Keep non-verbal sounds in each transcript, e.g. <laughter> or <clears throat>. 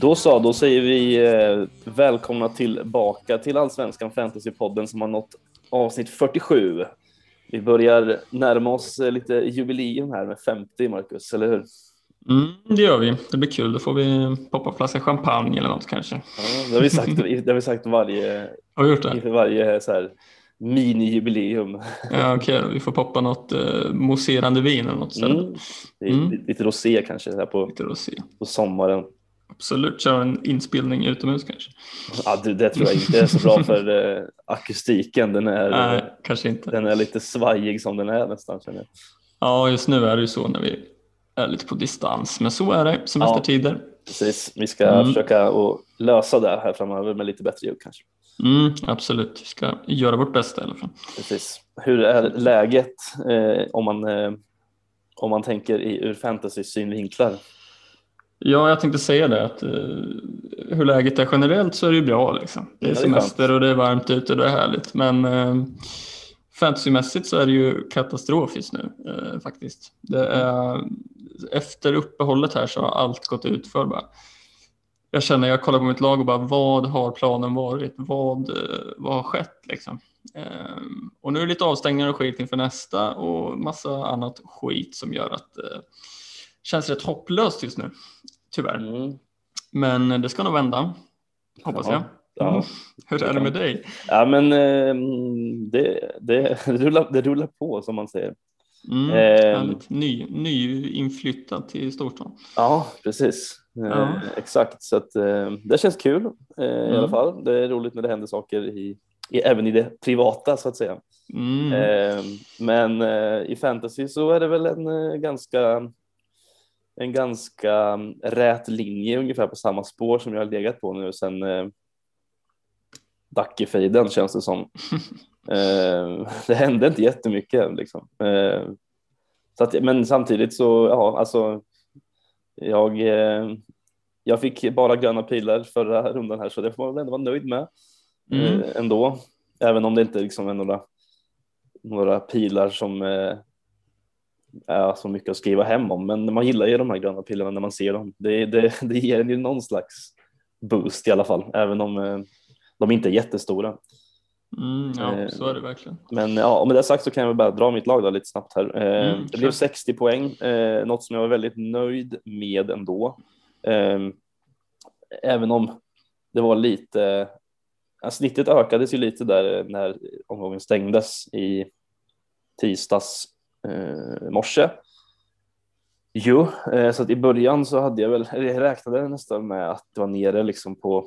Då så, då säger vi eh, välkomna tillbaka till Allsvenskan Fantasypodden som har nått avsnitt 47. Vi börjar närma oss eh, lite jubileum här med 50, Marcus, eller hur? Mm, det gör vi. Det blir kul. Då får vi poppa en flaska champagne eller något kanske. Ja, det har vi sagt, det har vi sagt varje, Har vi gjort det? inför varje så här, mini-jubileum. Ja, okej. Vi får poppa något eh, mousserande vin eller något. Mm. Mm. Lite rosé kanske här på, Lite rosé. på sommaren. Absolut, köra en inspelning utomhus kanske. Ja, du, det tror jag inte är så bra för eh, akustiken. Den är, <laughs> Nej, kanske inte. den är lite svajig som den är nästan. Känner jag. Ja, just nu är det ju så när vi är lite på distans. Men så är det, semestertider. Precis. Vi ska Mm. försöka att lösa det här framöver med lite bättre ljud kanske. Mm, absolut, vi ska göra vårt bästa i alla fall. Precis. Hur är läget eh, om, man, eh, om man tänker i, ur fantasy-synvinklar? Ja, jag tänkte säga det att uh, hur läget är generellt så är det ju bra liksom. Det är Ja, det är semester och det är varmt ute och det är härligt. Men uh, fantasymässigt så är det ju katastrof just nu eh, faktiskt. Är, efter uppehållet här så har allt gått ut för bara. Jag känner, jag kollar på mitt lag och bara vad har planen varit? Vad, vad har skett liksom? Och nu är det lite avstängningar och skit inför nästa och massa annat skit som gör att det känns rätt hopplöst just nu. Tyvärr. Mm. Men det ska nog vända. Hoppas Ja. jag. Ja. Mm. Hur är det med dig? ja, men eh, det, det, det, rullar, det rullar på som man säger. Mm, Ehm. härligt. Ny, nyinflyttad till storstan. Ja, precis. Eh, Ja. exakt, så att, eh, det känns kul eh, i alla Mm. fall. Det är roligt när det händer saker i, i, även i det privata så att säga. Mm. Eh, men eh, i fantasy så är det väl en eh, ganska en ganska mm, rät linje ungefär på samma spår som jag har legat på nu sen eh, Dackefejden känns det som. <laughs> eh, det hände inte jättemycket liksom. Eh, så att, men samtidigt så, ja, alltså jag, eh, jag fick bara gröna pilar förra rundan här så det får man väl ändå vara nöjd med Mm. eh, ändå. Även om det inte liksom är några, några pilar som eh, är så mycket att skriva hem om. Men man gillar ju de här gröna pilarna när man ser dem. Det, det, det ger en ju någon slags boost i alla fall, även om eh, de inte är jättestora. Mm, ja, Eh, så är det verkligen. Men ja, med det sagt så kan jag väl bara dra mitt lag då lite snabbt här. Eh, Mm, det blev kör. 60 poäng, något som jag var väldigt nöjd med ändå. Eh, även om det var lite, snittet ökades ju lite där när omgången stängdes i tisdags eh, morse. Jo, eh, så att i början så hade jag väl, eller jag räknade nästan med att det var nere liksom på,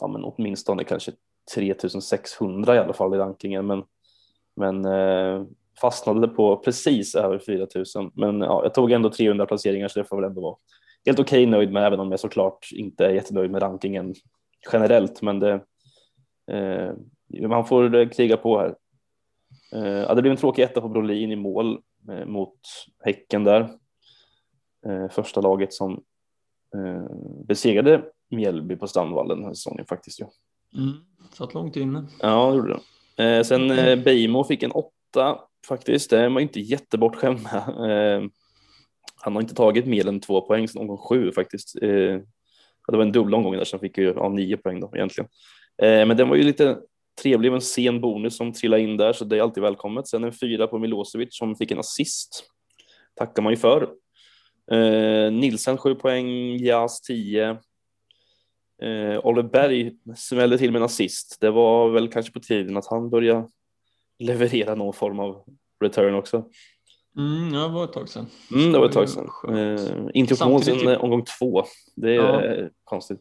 ja men åtminstone kanske 3600 i alla fall i rankingen, men, men eh, fastnade på precis över 4000. Men ja, jag tog ändå 300 placeringar så det får väl ändå vara helt okej nöjd med, även om jag såklart inte är jättenöjd med rankingen generellt, men det, eh, man får eh, kriga på här. Eh, ja, det blev en tråkig etta på Brolin i mål eh, mot Häcken där. Eh, första laget som besegrade Mjällby på Strandvallen den här säsongen faktiskt. Ja. Mm. Satt långt inne. Ja, det gjorde det. Sen eh, Beijmo fick en åtta faktiskt. Det man inte jättebortskämd med. Han har inte tagit mer än två poäng sedan omgång sju faktiskt. Det var en dubbel omgång där han fick ju ja, nio poäng då egentligen. Men den var ju lite trevlig, en sen bonus som trillade in där så det är alltid välkommet. Sen en fyra på Milosevic som fick en assist. Tackar man ju för. Eh, Nilsen sju poäng, Jas 10. Eh, Olle Berg smällde till med en assist. Det var väl kanske på tiden att han började leverera någon form av return också. Mm, ja, det var ett tag sedan. Mm, det var ett tag sedan. Eh, inte gjort mål sedan ju- omgång två. Det är eh, konstigt.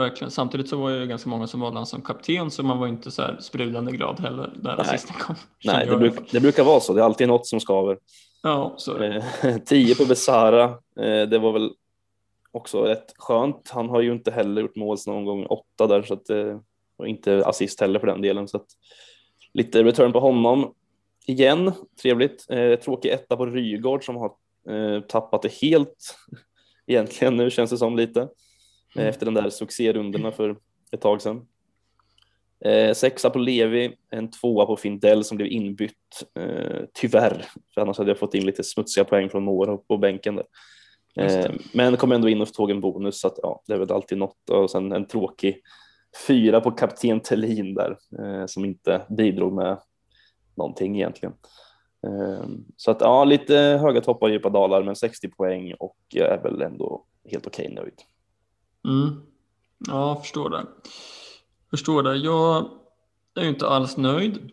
Verkligen. Samtidigt så var det ju ganska många som valde honom som kapten så man var inte så här sprudlande glad heller när Nej. assisten kom. <laughs> Nej, det, bruk, det brukar vara så. Det är alltid något som skaver. Ja, så är det. Eh, <laughs> 10 på Besara. Eh, det var väl också rätt skönt. Han har ju inte heller gjort mål sedan omgång åtta där så att eh, och inte assist heller för den delen så att lite return på honom igen. Trevligt. Tråkig etta på Rygård som har tappat det helt <laughs> egentligen nu känns det som lite eh, efter den där succérundorna för ett tag sedan. Eh, sexa på Levi, en tvåa på Findell som blev inbytt, eh, tyvärr. För annars hade jag fått in lite smutsiga poäng från några på bänken där. Eh, men kom ändå in och tog en bonus så att ja, det är väl alltid något och sen en tråkig fyra på kapten Thelin där eh, som inte bidrog med någonting egentligen. Eh, så att ja, lite höga toppar och djupa dalar men 60 poäng och jag är väl ändå helt okej nöjd. Mm. Ja, jag förstår det. Förstår det. Jag är ju inte alls nöjd.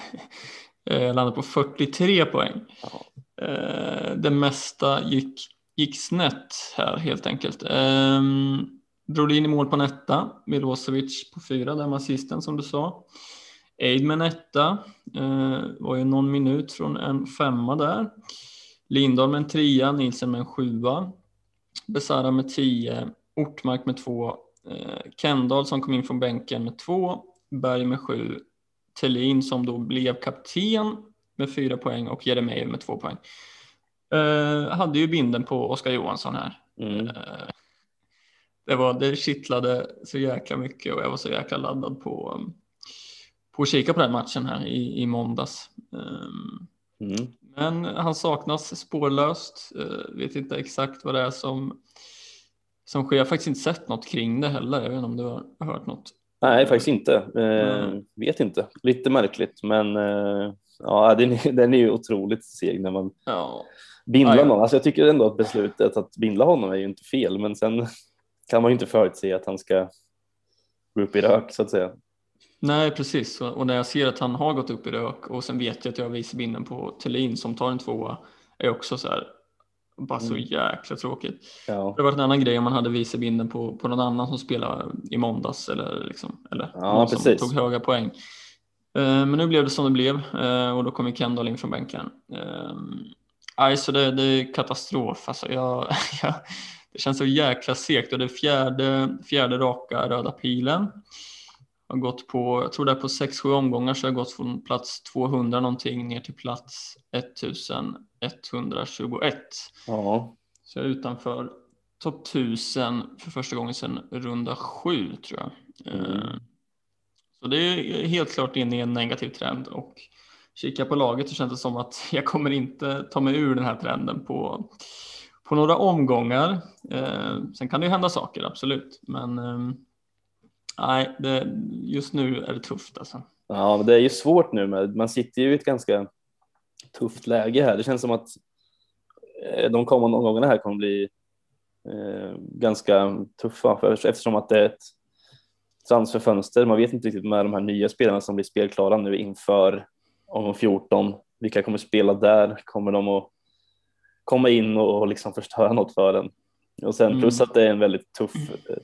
<laughs> jag landade på 43 poäng. Ja. Eh, Det mesta gick, gick snett här helt enkelt. Um, Brodin i mål på en etta, Milosevic på fyra, med assisten som du sa. Eid med en etta, eh, var ju någon minut från en femma där. Lindahl med en trea, Nielsen med en sjua. Besara med tio, Ortmark med två, eh, Kendall som kom in från bänken med två, Berg med sju, Thelin som då blev kapten med fyra poäng och Jeremejeff med två poäng. Eh, hade ju binden på Oskar Johansson här. Mm. Eh, det, var, det kittlade så jäkla mycket och jag var så jäkla laddad på, um, på att kika på den matchen här i, i måndags. Um, Mm. men han saknas spårlöst. Uh, vet inte exakt vad det är som, som sker. Jag har faktiskt inte sett något kring det heller. Jag vet inte om du har hört något. Nej, faktiskt inte. Eh, Mm. Vet inte. Lite märkligt, men eh, ja, <laughs> den, är- den är ju otroligt seg när man Ja, bindlar Ah, ja. någon. Alltså, jag tycker ändå att beslutet att bindla honom är ju inte fel, men sen <laughs> kan man ju inte förutse att han ska gå upp i rök så att säga. nej precis. Och, och när jag ser att han har gått upp i rök och sen vet jag att jag har vicebinden på Thelin som tar en tvåa är också så här bara så Mm. jäkla tråkigt. Ja, Det varit en annan grej om man hade vicebinden på, på någon annan som spelade i måndags eller, liksom, eller Ja, någon som precis. tog höga poäng. Eh, Men nu blev det som det blev eh, och då kom ju Kendall in från bänken. Eh, Nej, så det, det är katastrof. Alltså jag, <laughs> jag, det känns så jäkla segt och det är fjärde, fjärde raka röda pilen. Jag har gått på, jag tror det är på 6-7 omgångar så jag gått från plats 200 någonting ner till plats 1121. ja, Så jag är utanför topp 1000 för första gången sedan runda sju tror jag. Mm. Eh, Så det är helt klart inne i en negativ trend och kika på laget så känns det som att <laughs> jag kommer inte ta mig ur den här trenden på, på några omgångar. Eh, Sen kan det ju hända saker, absolut, men eh, nej, det, just nu är det tufft alltså. ja, men det är ju svårt nu. Med, man sitter ju i ett ganska tufft läge här. Det känns som att eh, de kommande omgångarna här kommer bli eh, ganska tuffa för, eftersom att det är ett transferfönster. Man vet inte riktigt med de här nya spelarna som blir spelklara nu inför omgång 14. Vilka kommer spela där? Kommer de att komma in och liksom förstöra något för en? Och sen Mm. plus att det är en väldigt tuff,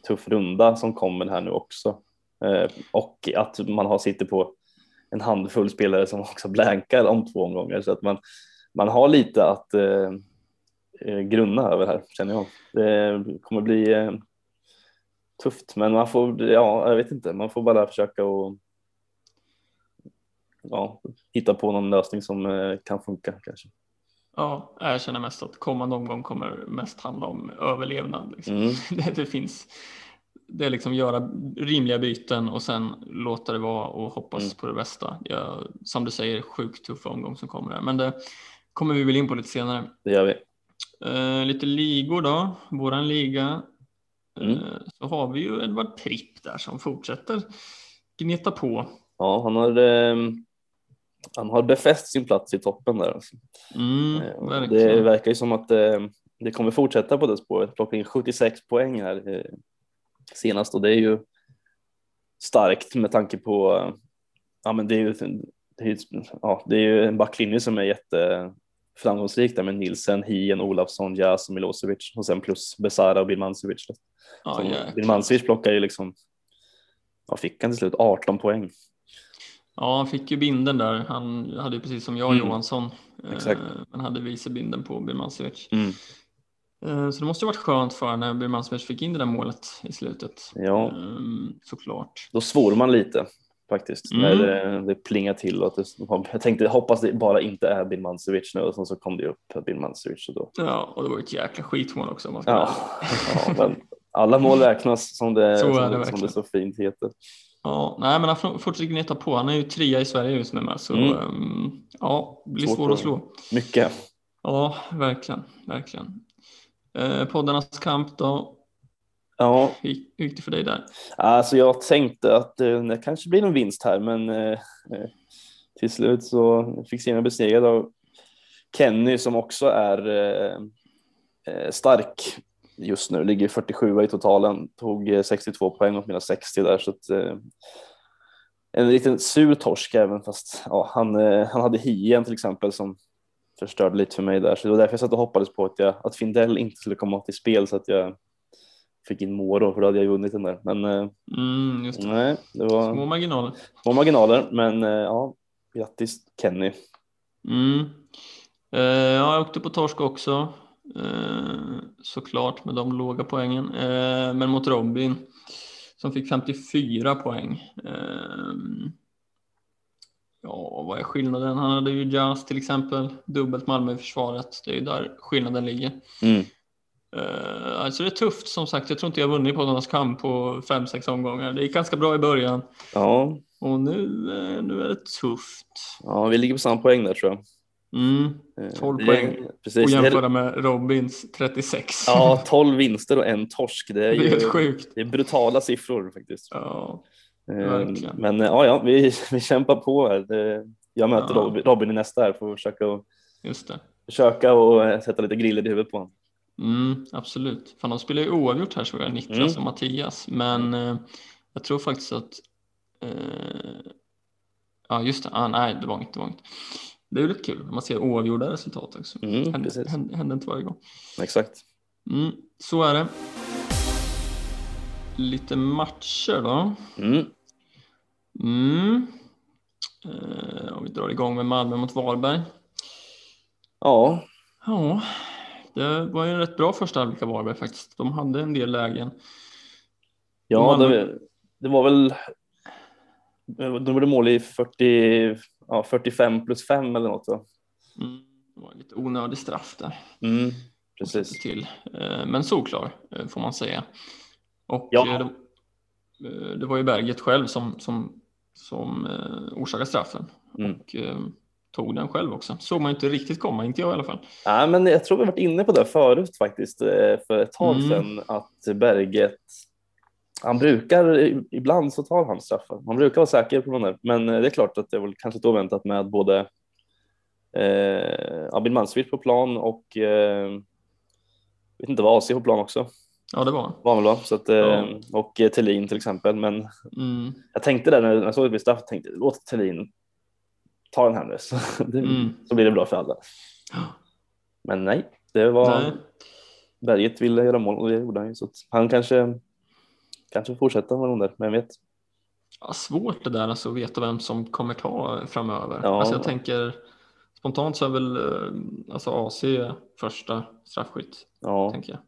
tuff runda som kommer här nu också. Eh, och att man har sitter på en handfull spelare som också blankar om två omgångar så att man, man har lite att eh, eh, grunna över här känner jag. Det kommer bli eh, tufft men man får, ja jag vet inte, man får bara försöka och ja, hitta på någon lösning som eh, kan funka kanske. Ja, jag känner mest att kommande omgång kommer mest handla om överlevnad. Liksom. Mm. <laughs> Det, det finns det är liksom göra rimliga byten och sen låta det vara och hoppas Mm. på det bästa. Jag, som du säger, sjukt tuffa omgång som kommer här. Men det kommer vi väl in på lite senare. Det gör vi. Eh, lite ligor då, våran liga. Mm. Eh, så har vi ju Edvard Tripp där som fortsätter gneta på. Ja, han har, eh, han har befäst sin plats i toppen där. Alltså. Mm, Eh. Det verkar ju som att eh, det kommer fortsätta på det spåret. Plocka in 76 poäng här eh, senast och det är ju starkt med tanke på, ja men det är ju, det är ja, det är ju en backlinje som är jätteframgångsrik där med Nilsen, Hien, Olafsson, Jas och Milosevic och sen plus Besara och Birmancevic. Jäklar. Birmancevic plockar ju liksom, ja fick han till slut 18 poäng. Ja, han fick ju binden där. Han hade ju precis som jag Mm. Johansson. Exakt. Eh, men hade vicebinden på Birmancevic. Mm. Eh, så det måste ju varit skönt för när Birmancevic fick in det där målet i slutet. Ja. Ehm, såklart. Då svor man lite faktiskt Mm. när det, det plingar till. Att det, jag tänkte, hoppas det bara inte är Birmancevic nu och sen så kom det upp Birmancevic och då. Ja, och det var ett jäkla skitmål också. Man Ja, ja men alla mål räknas som det, <laughs> Så som, det som det så fint heter. Ja, nej, men han får- fortsätter gneta på. Han är ju trea i Sverige just nu med, så Mm. ehm, ja, blir Svårt svårt att slå. Mycket. Ja, verkligen, verkligen. Eh, poddarnas kamp då? Ja, Hur gick det för dig där? alltså jag tänkte att eh, det kanske blir någon vinst här, men eh, eh, till slut så fick Sina besegrad av Kenny som också är eh, eh, stark just nu, ligger 47 i totalen, tog eh, 62 poäng mot mina 60 där så att eh, en liten sur torsk även fast ja, han, eh, han hade hien till exempel som förstörde lite för mig där så det var därför jag satt och hoppades på att, jag, att Findell inte skulle komma till spel så att jag fick in Moro för då hade jag vunnit den där men eh, Mm, det. nej det var Små marginaler. små marginaler men eh, ja grattis Kenny Mm. Eh, ja, jag åkte på torsk också. Eh, såklart med de låga poängen. Eh, men mot Robin som fick 54 poäng. Eh, ja, vad är skillnaden? Han hade ju Jazz till exempel, dubbelt Malmö i försvaret. Det är ju där skillnaden ligger. mm. Eh, alltså det är tufft som sagt. Jag tror inte jag vunnit på någons kamp på fem sex omgångar. Det gick ganska bra i början ja, och nu, nu är det tufft. ja vi ligger på samma poäng där tror jag Mm. Eh, 12 det är- poäng. precis Och jämföra med Robins 36. Ja, 12 vinster och en torsk. Det är, <laughs> det är sjukt. det är brutala siffror faktiskt. Ja, Eh, verkligen. Men eh, ja, ja vi, <laughs> vi kämpar på här. Jag möter Ja. Robin, i nästa här för att försöka, och- just det. försöka och eh, sätta lite griller i huvudet på honom. Mm, absolut. Fan, de spelar ju oavgjort här såg jag, Niklas Mm. och Mattias. Men eh, jag tror faktiskt att... Eh, ja, just det. Ah, nej, det var inget. Det, var inget. Det är ju lite kul när man ser oavgjorda resultat också. Mm, händer, händer, händer inte varje gång. Exakt. Mm, så är det. Lite matcher då. Mm. Mm. Eh, om vi drar igång med Malmö mot Varberg. Ja, Ja, det var ju en rätt bra första halvlek av Varberg faktiskt. De hade en del lägen. ja Malmö- det, det var väl de gjorde mål i 40, ja, 45 plus 5 eller något. Va? Mm, det var lite onödig straff där. Mm, precis. Till. Eh, Men solklar eh, får man säga. Och Ja. eh, de, eh, det var ju Berget själv som, som, som orsakade straffen Mm. och tog den själv också. Såg man inte riktigt komma, inte jag i alla fall. Ja, men jag tror vi varit inne på det förut faktiskt för ett tag Mm. sedan att Berget han brukar, ibland så tar han straffar. Man brukar vara säker på den där. Men eh, det är klart att det var kanske inte oväntat med både eh, Abin Mansvit på plan och eh, vet inte vad AC på plan också. Ja, det var han. Han väl va? Så att, eh, Ja. Och eh, Thelin till exempel. Men mm. jag tänkte det när jag såg det vid straff, tänkte låt Thelin ta den här nu så, <laughs> det, Mm. så blir det bra för alla. Men nej, det var Nej. Berget ville göra mål och det gjorde han ju. Så han kanske, kanske fortsätter med de där, men vet. Ja, svårt det där alltså, att veta vem som kommer ta framöver. Ja. Alltså, jag tänker spontant så är väl eh, alltså AC första straffskytt, Ja, tänker jag.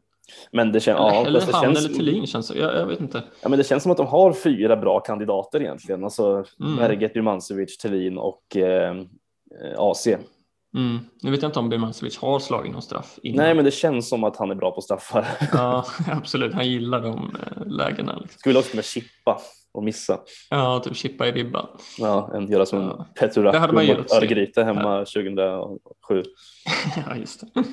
men det, kän, Eller, ja, eller det han känns, eller Thelin känns. Jag, jag vet inte. ja, men det känns som att de har fyra bra kandidater egentligen. Alltså Mm. Berget, Birmancevic, Thelin och eh, AC. Mm. Nu vet jag inte om Birmancevic har slagit någon straff innan. Nej, men det känns som att han är bra på straffar. <laughs> Ja, absolut. Han gillar de eh, lägena. Liksom. Skulle också kunna chippa och missa. Ja, typ chippa i ribban. Ja, en göra som Ja. Petru Det hade man Rackbo gillat mot. Örgryte hemma 2007. <laughs> ja, just det.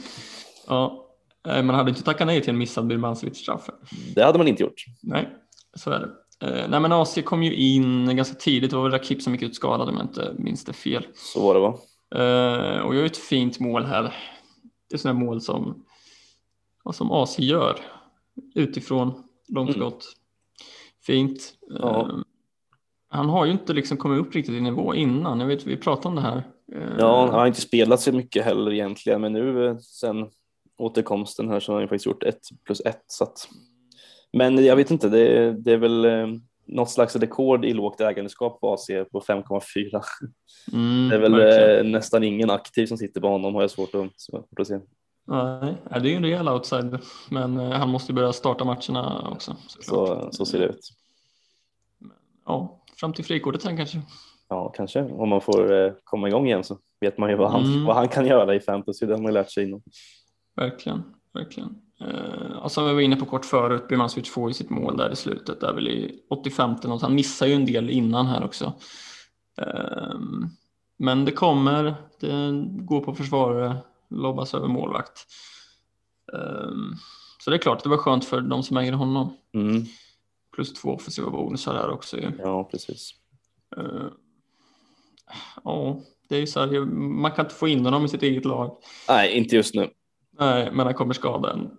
Ja, man hade inte tackat nej till en missad Birmancevic-straff. Det hade man inte gjort. Nej, så är det. Eh, nej, men AC kom ju in ganska tidigt. Det var väl Rakip som gick ut skadad om jag inte minns det fel. Så var det va? Eh, och jag har ett fint mål här. Det är sådana mål som, som AC gör utifrån långskott. Fint. Ja. Eh, han har ju inte liksom kommit upp riktigt i nivå innan. Jag vet, vi pratade om det här. Eh, Ja, han har inte spelat så mycket heller egentligen, men nu sen återkomsten här så har han ju faktiskt gjort ett plus ett. Så att... Men jag vet inte, det, det är väl något slags rekord i lågt ägandeskap på AC på 5,4. mm, Det är väl verkligen. eh, nästan ingen aktiv som sitter på honom har jag svårt att, svårt att se. Nej, det är ju en rejäl outsider. Men eh, han måste ju börja starta matcherna också. Så, så ser det ut. Ja, fram till frikortet sen kanske. Ja, kanske. Om man får eh, komma igång igen så vet man ju vad han, Mm. vad han kan göra i fantasy. Det har man lärt sig innan. Verkligen, verkligen. Eh, och som vi var inne på kort förut, Birmancevic får ju sitt mål där i slutet, där väl i 85 något. Han missar ju en del innan här också. Eh, men det kommer, det går på försvarare, lobbas över målvakt. Ehm, Så det är klart, det var skönt för de som äger honom. Mm. Plus två offensiva bonusar här också ju. Ja, precis. Eh, Ja, det är ju så här, man kan inte få in honom i sitt eget lag. Nej, inte just nu. Nej, men han kommer skada en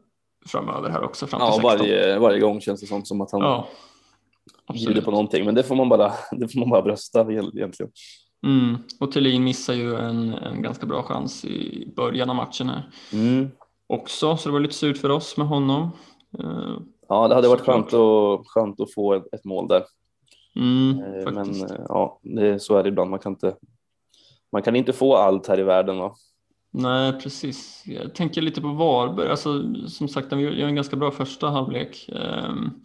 framöver här också fram Ja, 16. varje, varje gång känns det som, som att han Ja, bjuder på någonting. Men det får man bara, <laughs> det får man bara brösta egentligen. Mm. Och Thelin missar ju en, en ganska bra chans i början av matchen här Mm. också, så det var lite surt för oss med honom. Eh, Ja, det hade varit skönt att, skönt att få ett, mål där. Mm, Eh, Men faktiskt. ja, det, så är det ibland. Man kan, inte, man kan inte få allt här i världen. Va? Nej, precis. Jag tänker lite på Varberg. Alltså, som sagt, de gör en ganska bra första halvlek. Um,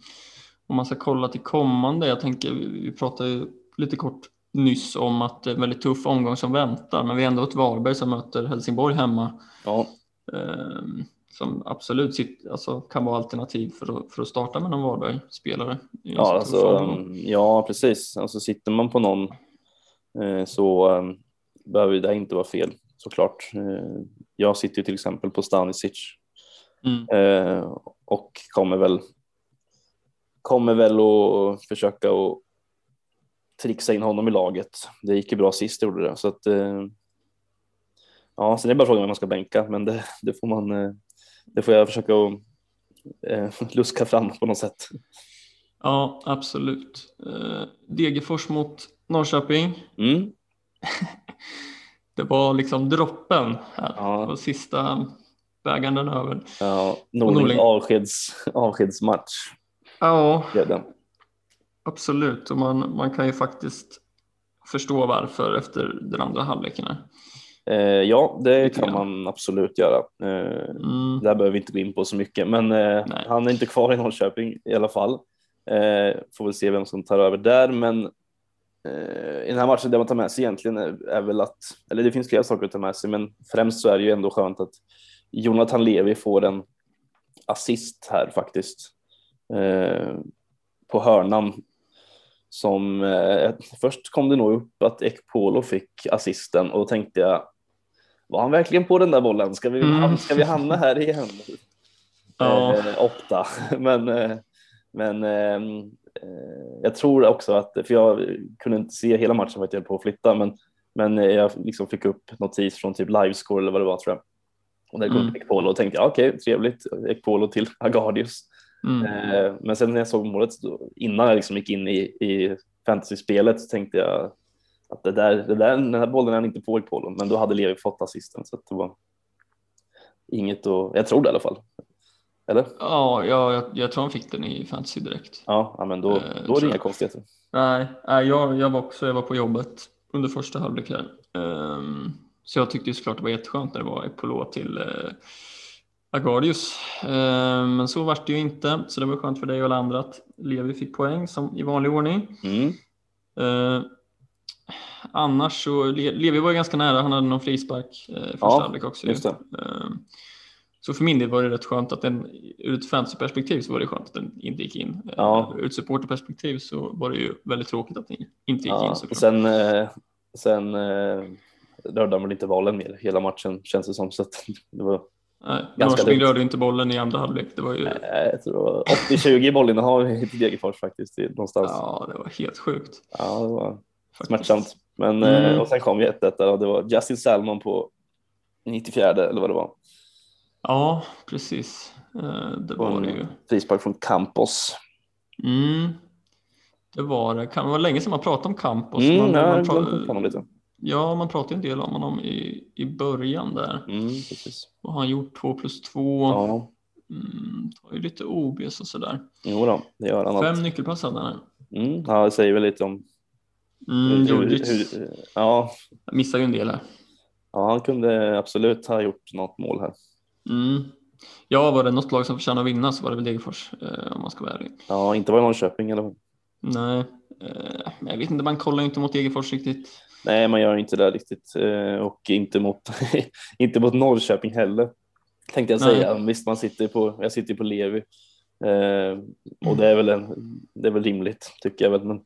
om man ska kolla till kommande, jag tänker, vi pratade ju lite kort nyss om att det är en väldigt tuff omgång som väntar, men vi är ändå ett Varberg som möter Helsingborg hemma. Ja, ehm, som absolut alltså, kan vara alternativ för att, för att starta med någon Varberg-spelare. ja, alltså, omgång. ja precis. Alltså, sitter man på någon eh, så eh, behöver det inte vara fel såklart. Eh, jag sitter ju till exempel på Stanisic Mm. eh, och kommer väl kommer väl att försöka att trixa in honom i laget. Det gick ju bra sist gjorde det så att eh, ja, sen är det bara frågan om man ska bänka, men det, det får man. Det får jag försöka att <laughs> luska fram på något sätt. Ja, absolut. Degerfors mot Norrköping. Mm. <laughs> Det var liksom droppen här Ja. på sista bägaren över. Ja, Norling. avskeds, avskedsmatch Ja, det. absolut. Och man, man kan ju faktiskt förstå varför efter den andra halvleken. Eh, ja, det kan man absolut göra. Eh, Mm. Där behöver vi inte gå in på så mycket, men eh, han är inte kvar i Norrköping i alla fall. Eh, får väl se vem som tar över där, men i den här matchen det man tar med sig egentligen är, är väl att, eller det finns flera saker att ta med sig, men främst så är det ju ändå skönt att Jonathan Levi får en assist här faktiskt eh, på hörnan. Som eh, först kom det nog upp att Ekpolo fick assisten och då tänkte jag var han verkligen på den där bollen? Ska vi, Mm. ska vi hamna här igen? <laughs> Ja. Eh, Opta. <laughs> Men, eh, men eh, eh, jag tror också att, för jag kunde inte se hela matchen för att jag höll på att flytta, men, men eh, jag liksom fick upp notis från typ livescore eller vad det var tror jag. Och där kom Mm. Ekpolo och tänkte jag okej, trevligt, Ekpolo till Agardius. Mm. Eh, men sen när jag såg målet, innan jag liksom gick in i, i fantasy-spelet, så tänkte jag att det där, det där, den här bollen är inte på Ekpolo, men då hade Levi fått assisten så det var inget att, jag tror det i alla fall. Eller? Ja, ja jag, jag tror han fick den i fantasy direkt. Ja, ja men då, Eh, då är det inga konstigheter. Nej, nej jag, jag var också jag var på jobbet under första halvlek här. Ehm, så jag tyckte ju såklart det var jätteskönt när det var Epolo till uh, Agardius. Ehm, men så vart det ju inte, så det var skönt för dig och alla andra att Levi fick poäng som i vanlig ordning. Mm. Ehm, annars så, Le- Levi var ju ganska nära, han hade någon frispark uh, första Ja, halvlek också. ju. Just så för min del var det rätt skönt att den, ur ett fantasyperspektiv så var det skönt att den inte gick in. Ja. Ur ett supporterperspektiv så var det ju väldigt tråkigt att den inte gick Ja, in såklart. sen sen, eh, sen eh, rörde väl inte bollen mer hela matchen känns det som. Så att <laughs> det var, Nej, ganska Norrköping rörde inte bollen i andra halvlek. Det var ju, eh, jag tror det var 80-20 bollinnehav i Degerfors faktiskt någonstans. ja, det var helt sjukt. Ja, det var faktiskt. smärtsamt. Men Mm. eh, och sen kom ju 1-1 där och det var Justin Salmon på 94 eller vad det var. Ja, precis. Eh, Det var det en ju. frispark från Campos. Mm. Det var det. Det var länge sedan man pratade om Campos. Mm, man, jag har man glömt pra- bort honom lite. ja, man pratade en del om honom i, i början där. Mm, precis. Och han gjort två plus två. Ja, Mm, tar ju lite OBs och sådär. jo då, det gör han. Fem nyckelpass hade han. Mm, ja, det säger väl lite om Mm, hur, Djurdjic hur, ja, missar ju en del här. ja, han kunde absolut ha gjort något mål här. Mm. Ja, var det något lag som förtjänar att vinna så var det väl Degerfors eh, om man ska vara ärlig. Ja, inte var i Norrköping eller Nej, eh, jag vet inte, man kollar ju inte mot Degerfors riktigt. Nej, man gör inte det riktigt eh, och inte mot, <laughs> inte mot Norrköping heller. Tänkte jag Nej. säga. Visst, man sitter på, jag sitter på Levi eh, och det är väl en, det är väl rimligt tycker jag väl. Men,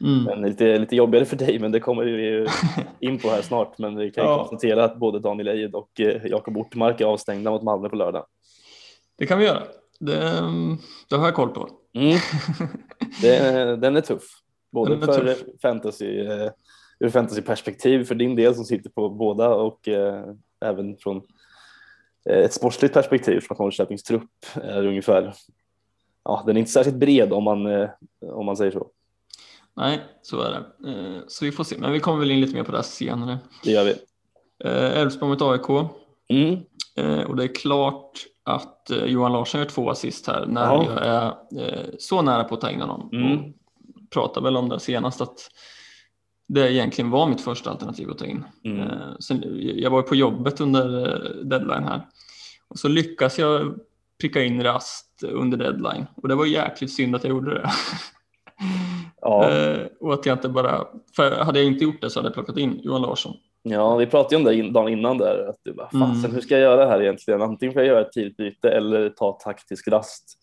Mm. men lite, lite jobbigare för dig, men det kommer vi ju <laughs> in på här snart. Men vi kan Ja. konstatera att både Daniel Eid och eh, Jakob Ortmark är avstängda mot Malmö på lördag. Det kan vi göra. Det, det har jag koll på. Mm. <laughs> Det, den är tuff, både är för tuff. fantasy, eh, ur fantasyperspektiv för din del som sitter på båda och eh, även från ett sportsligt perspektiv från Norrköpings trupp är ungefär, ja den är inte särskilt bred om man, om man säger så. Nej, så är det. Eh, Så vi får se. Men vi kommer väl in lite mer på det här senare. Det gör vi. Eh, Elfsborg mot AIK. Mm. Eh, Och det är klart att Johan Larsson gör två assist här när Ja. jag är så nära på att ta in honom. Mm. Och pratade väl om det senast att det egentligen var mitt första alternativ att ta in. Mm. Sen, jag var på jobbet under deadline här och så lyckas jag pricka in Rast under deadline och det var jäkligt synd att jag gjorde det. <laughs> Ja. Eh, och att jag inte bara, för hade jag inte gjort det så hade jag plockat in Johan Larsson. ja, vi pratade ju om det in- dagen innan där, att du bara, fasen Mm. hur ska jag göra här egentligen? Antingen får jag göra ett tidigt byte eller ta taktisk rast.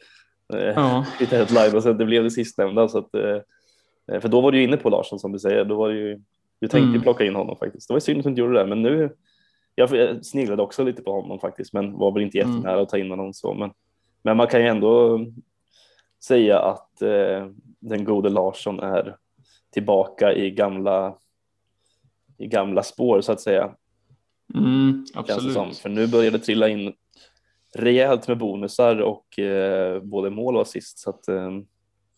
Eh, Ja, <laughs> i deadline och sen det blev det sistnämnda. Så att, eh, för då var du ju inne på Larsson som du säger. Då var ju, du tänkte Mm. plocka in honom faktiskt. Det var synd att du inte gjorde det, men nu jag sneglade också lite på honom faktiskt, men var väl inte Mm. jättenära att ta in honom så. Men, men man kan ju ändå säga att eh, den gode Larsson är tillbaka i gamla i gamla spår så att säga. mm, absolut. För nu börjar det trilla in rejält med bonusar och eh, både mål och assist. Så att, eh,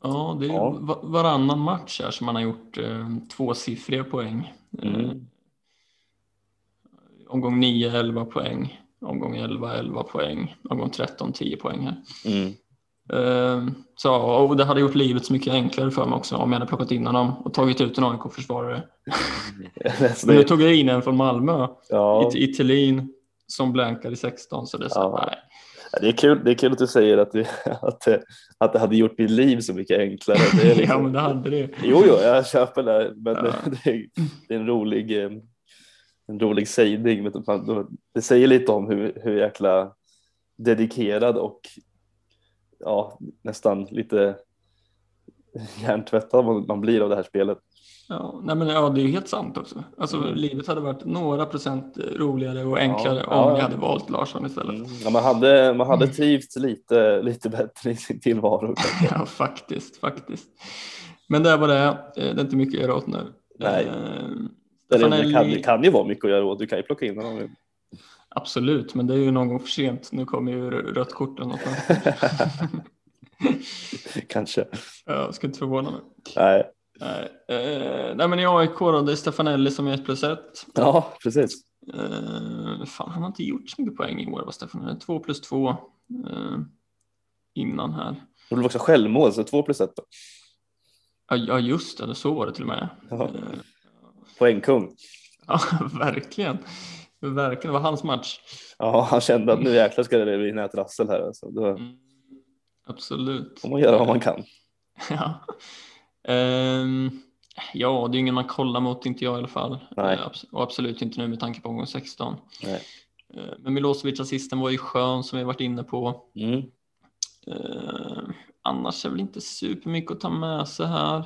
Ja, det är Ja. va- varannan match här som man har gjort eh, tvåsiffriga poäng. Eh, Mm. omgång 9, 11 poäng. Omgång 11, 11 poäng. Omgång 13, 10 poäng här. mm. Eh, så, och det hade gjort livet så mycket enklare för mig också om jag hade plockat in honom och tagit ut en AIK-försvarare. <laughs> Men nu tog jag in en från Malmö, ja, i, i Thelin, som blankar i 16. Så det är så, Ja. nej. det, är kul, det är kul att du säger att, du, att, det- att det hade gjort mitt liv så mycket enklare. Det <laughs> liksom, Ja, men det hade det. Jo, jo, jag köper det, men Ja. <laughs> det, är, det är en rolig, eh, en rolig sägning. men Det säger lite om hur, hur jäkla dedikerad och ja, nästan lite hjärntvättad man, man blir av det här spelet. Ja, nej men, ja, det är ju helt sant också. Alltså, Mm. Livet hade varit några procent roligare och enklare Ja, om ja. jag hade valt Larsson istället. Mm. Ja, man, hade, man hade trivts lite, lite bättre i sin tillvaro. <laughs> Ja, faktiskt, faktiskt. Men det var det. Eh, Det är inte mycket att göra åt nu. Nej. Eh, Det, det, Stefanelli- kan, det kan ju vara mycket att göra åt. Du kan ju plocka in honom. Absolut, men det är ju någon gång för sent. Nu kommer ju rött kort eller något. <laughs> Kanske. Jag ska inte förvåna mig. Nej. Nej, eh, nej men i AIK då, det är Stefanelli som är 1 plus 1. Ja, precis. Eh, fan, han har inte gjort så mycket poäng i år, va, Stefanelli? 2 plus 2 eh, innan här. Det blev också självmål, så två plus ett. Då. Ja, ja, just det, så var det till och med. Ja. Eh, Poängkung. <laughs> ja, verkligen. Verkligen, det var hans match. Ja, han kände att nu jäklar ska det bli nätrassel här. Alltså. Då Mm, absolut. får man göra vad man kan. <laughs> Ja. Ehm, ja, det är ingen man kollar mot, inte jag i alla fall. Nej. Eh, och absolut inte nu med tanke på omgång 16. Nej. Eh, men Milosevic assisten var ju skön som vi varit inne på. Mm. Eh, annars är väl inte supermycket att ta med sig här.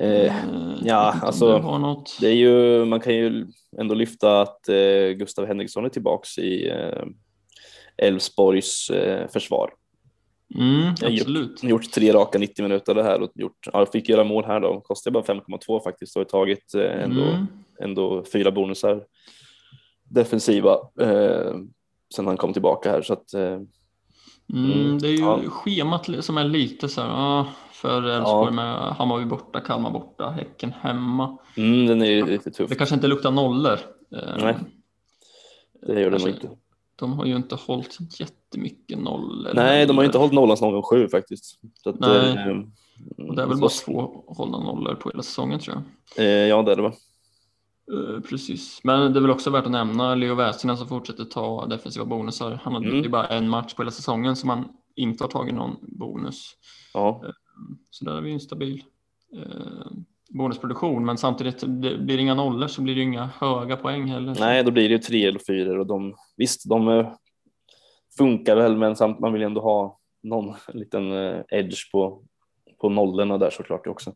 Eh, Eh, ja, alltså, något. det är ju, man kan ju ändå lyfta att eh, Gustav Henriksson är tillbaks i eh, Elfsborgs eh, försvar. Mm, absolut. Gjort tre raka 90 minuter det här och gjort, ja, fick göra mål här då. Kostade bara 5,2 faktiskt och har tagit eh, ändå, Mm. ändå fyra bonusar defensiva eh, sen han kom tillbaka här. Så att, eh, Mm, det är ju ja. schemat som är lite så här, ja, för Elfsborg med Hammarby borta, Kalmar borta, Häcken hemma. mm, den är ju lite tuff. Det kanske inte luktar nollor. Eh, Nej, Det gör det nog inte. De har ju inte hållit jättemycket nollor. Nej, de har ju inte hållit nollan sedan omgång sju faktiskt. Att, Nej. eh, Och det är väl så- bara två hållna nollor på hela säsongen tror jag. Eh, ja, det är det va? Eh, precis. Men det är väl också värt att nämna Leo Väisänen som fortsätter ta defensiva bonusar. Han har Mm. bara en match på hela säsongen som han inte har tagit någon bonus. Ja, Så där är vi en stabil eh, bonusproduktion. Men samtidigt, det blir inga nollor så blir det inga höga poäng heller. nej, då blir det ju tre eller fyra och de visst, de eh, funkar väl, men samt man vill ändå ha någon <laughs> liten eh, edge på på nollorna där såklart också.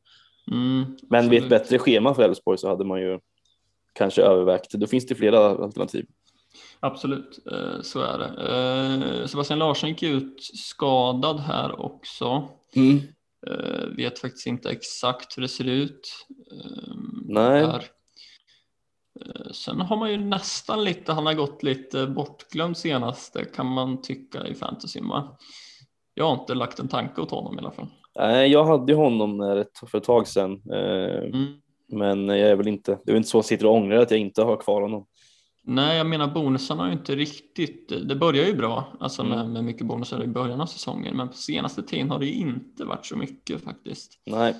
Mm, Men vid ett bättre schema för Elfsborg så hade man ju kanske övervägt. Då finns det flera alternativ. Absolut, eh, så är det. Sebastian Larsson gick ut skadad här också. Mm. Eh, vet faktiskt inte exakt hur det ser ut. Eh, Nej. där. Eh, Sen har man ju nästan lite, han har gått lite bortglömd senaste kan man tycka i fantasyn va? Jag har inte lagt en tanke åt honom i alla fall. Nej, jag hade ju honom ett, för ett tag sedan, eh, Mm. men jag är väl inte, det är väl inte så att jag sitter och ångrar att jag inte har kvar honom. Nej, jag menar bonusarna har ju inte riktigt, det börjar ju bra, alltså med, Mm. med mycket bonusar i början av säsongen, men på senaste tiden har det ju inte varit så mycket faktiskt. Nej,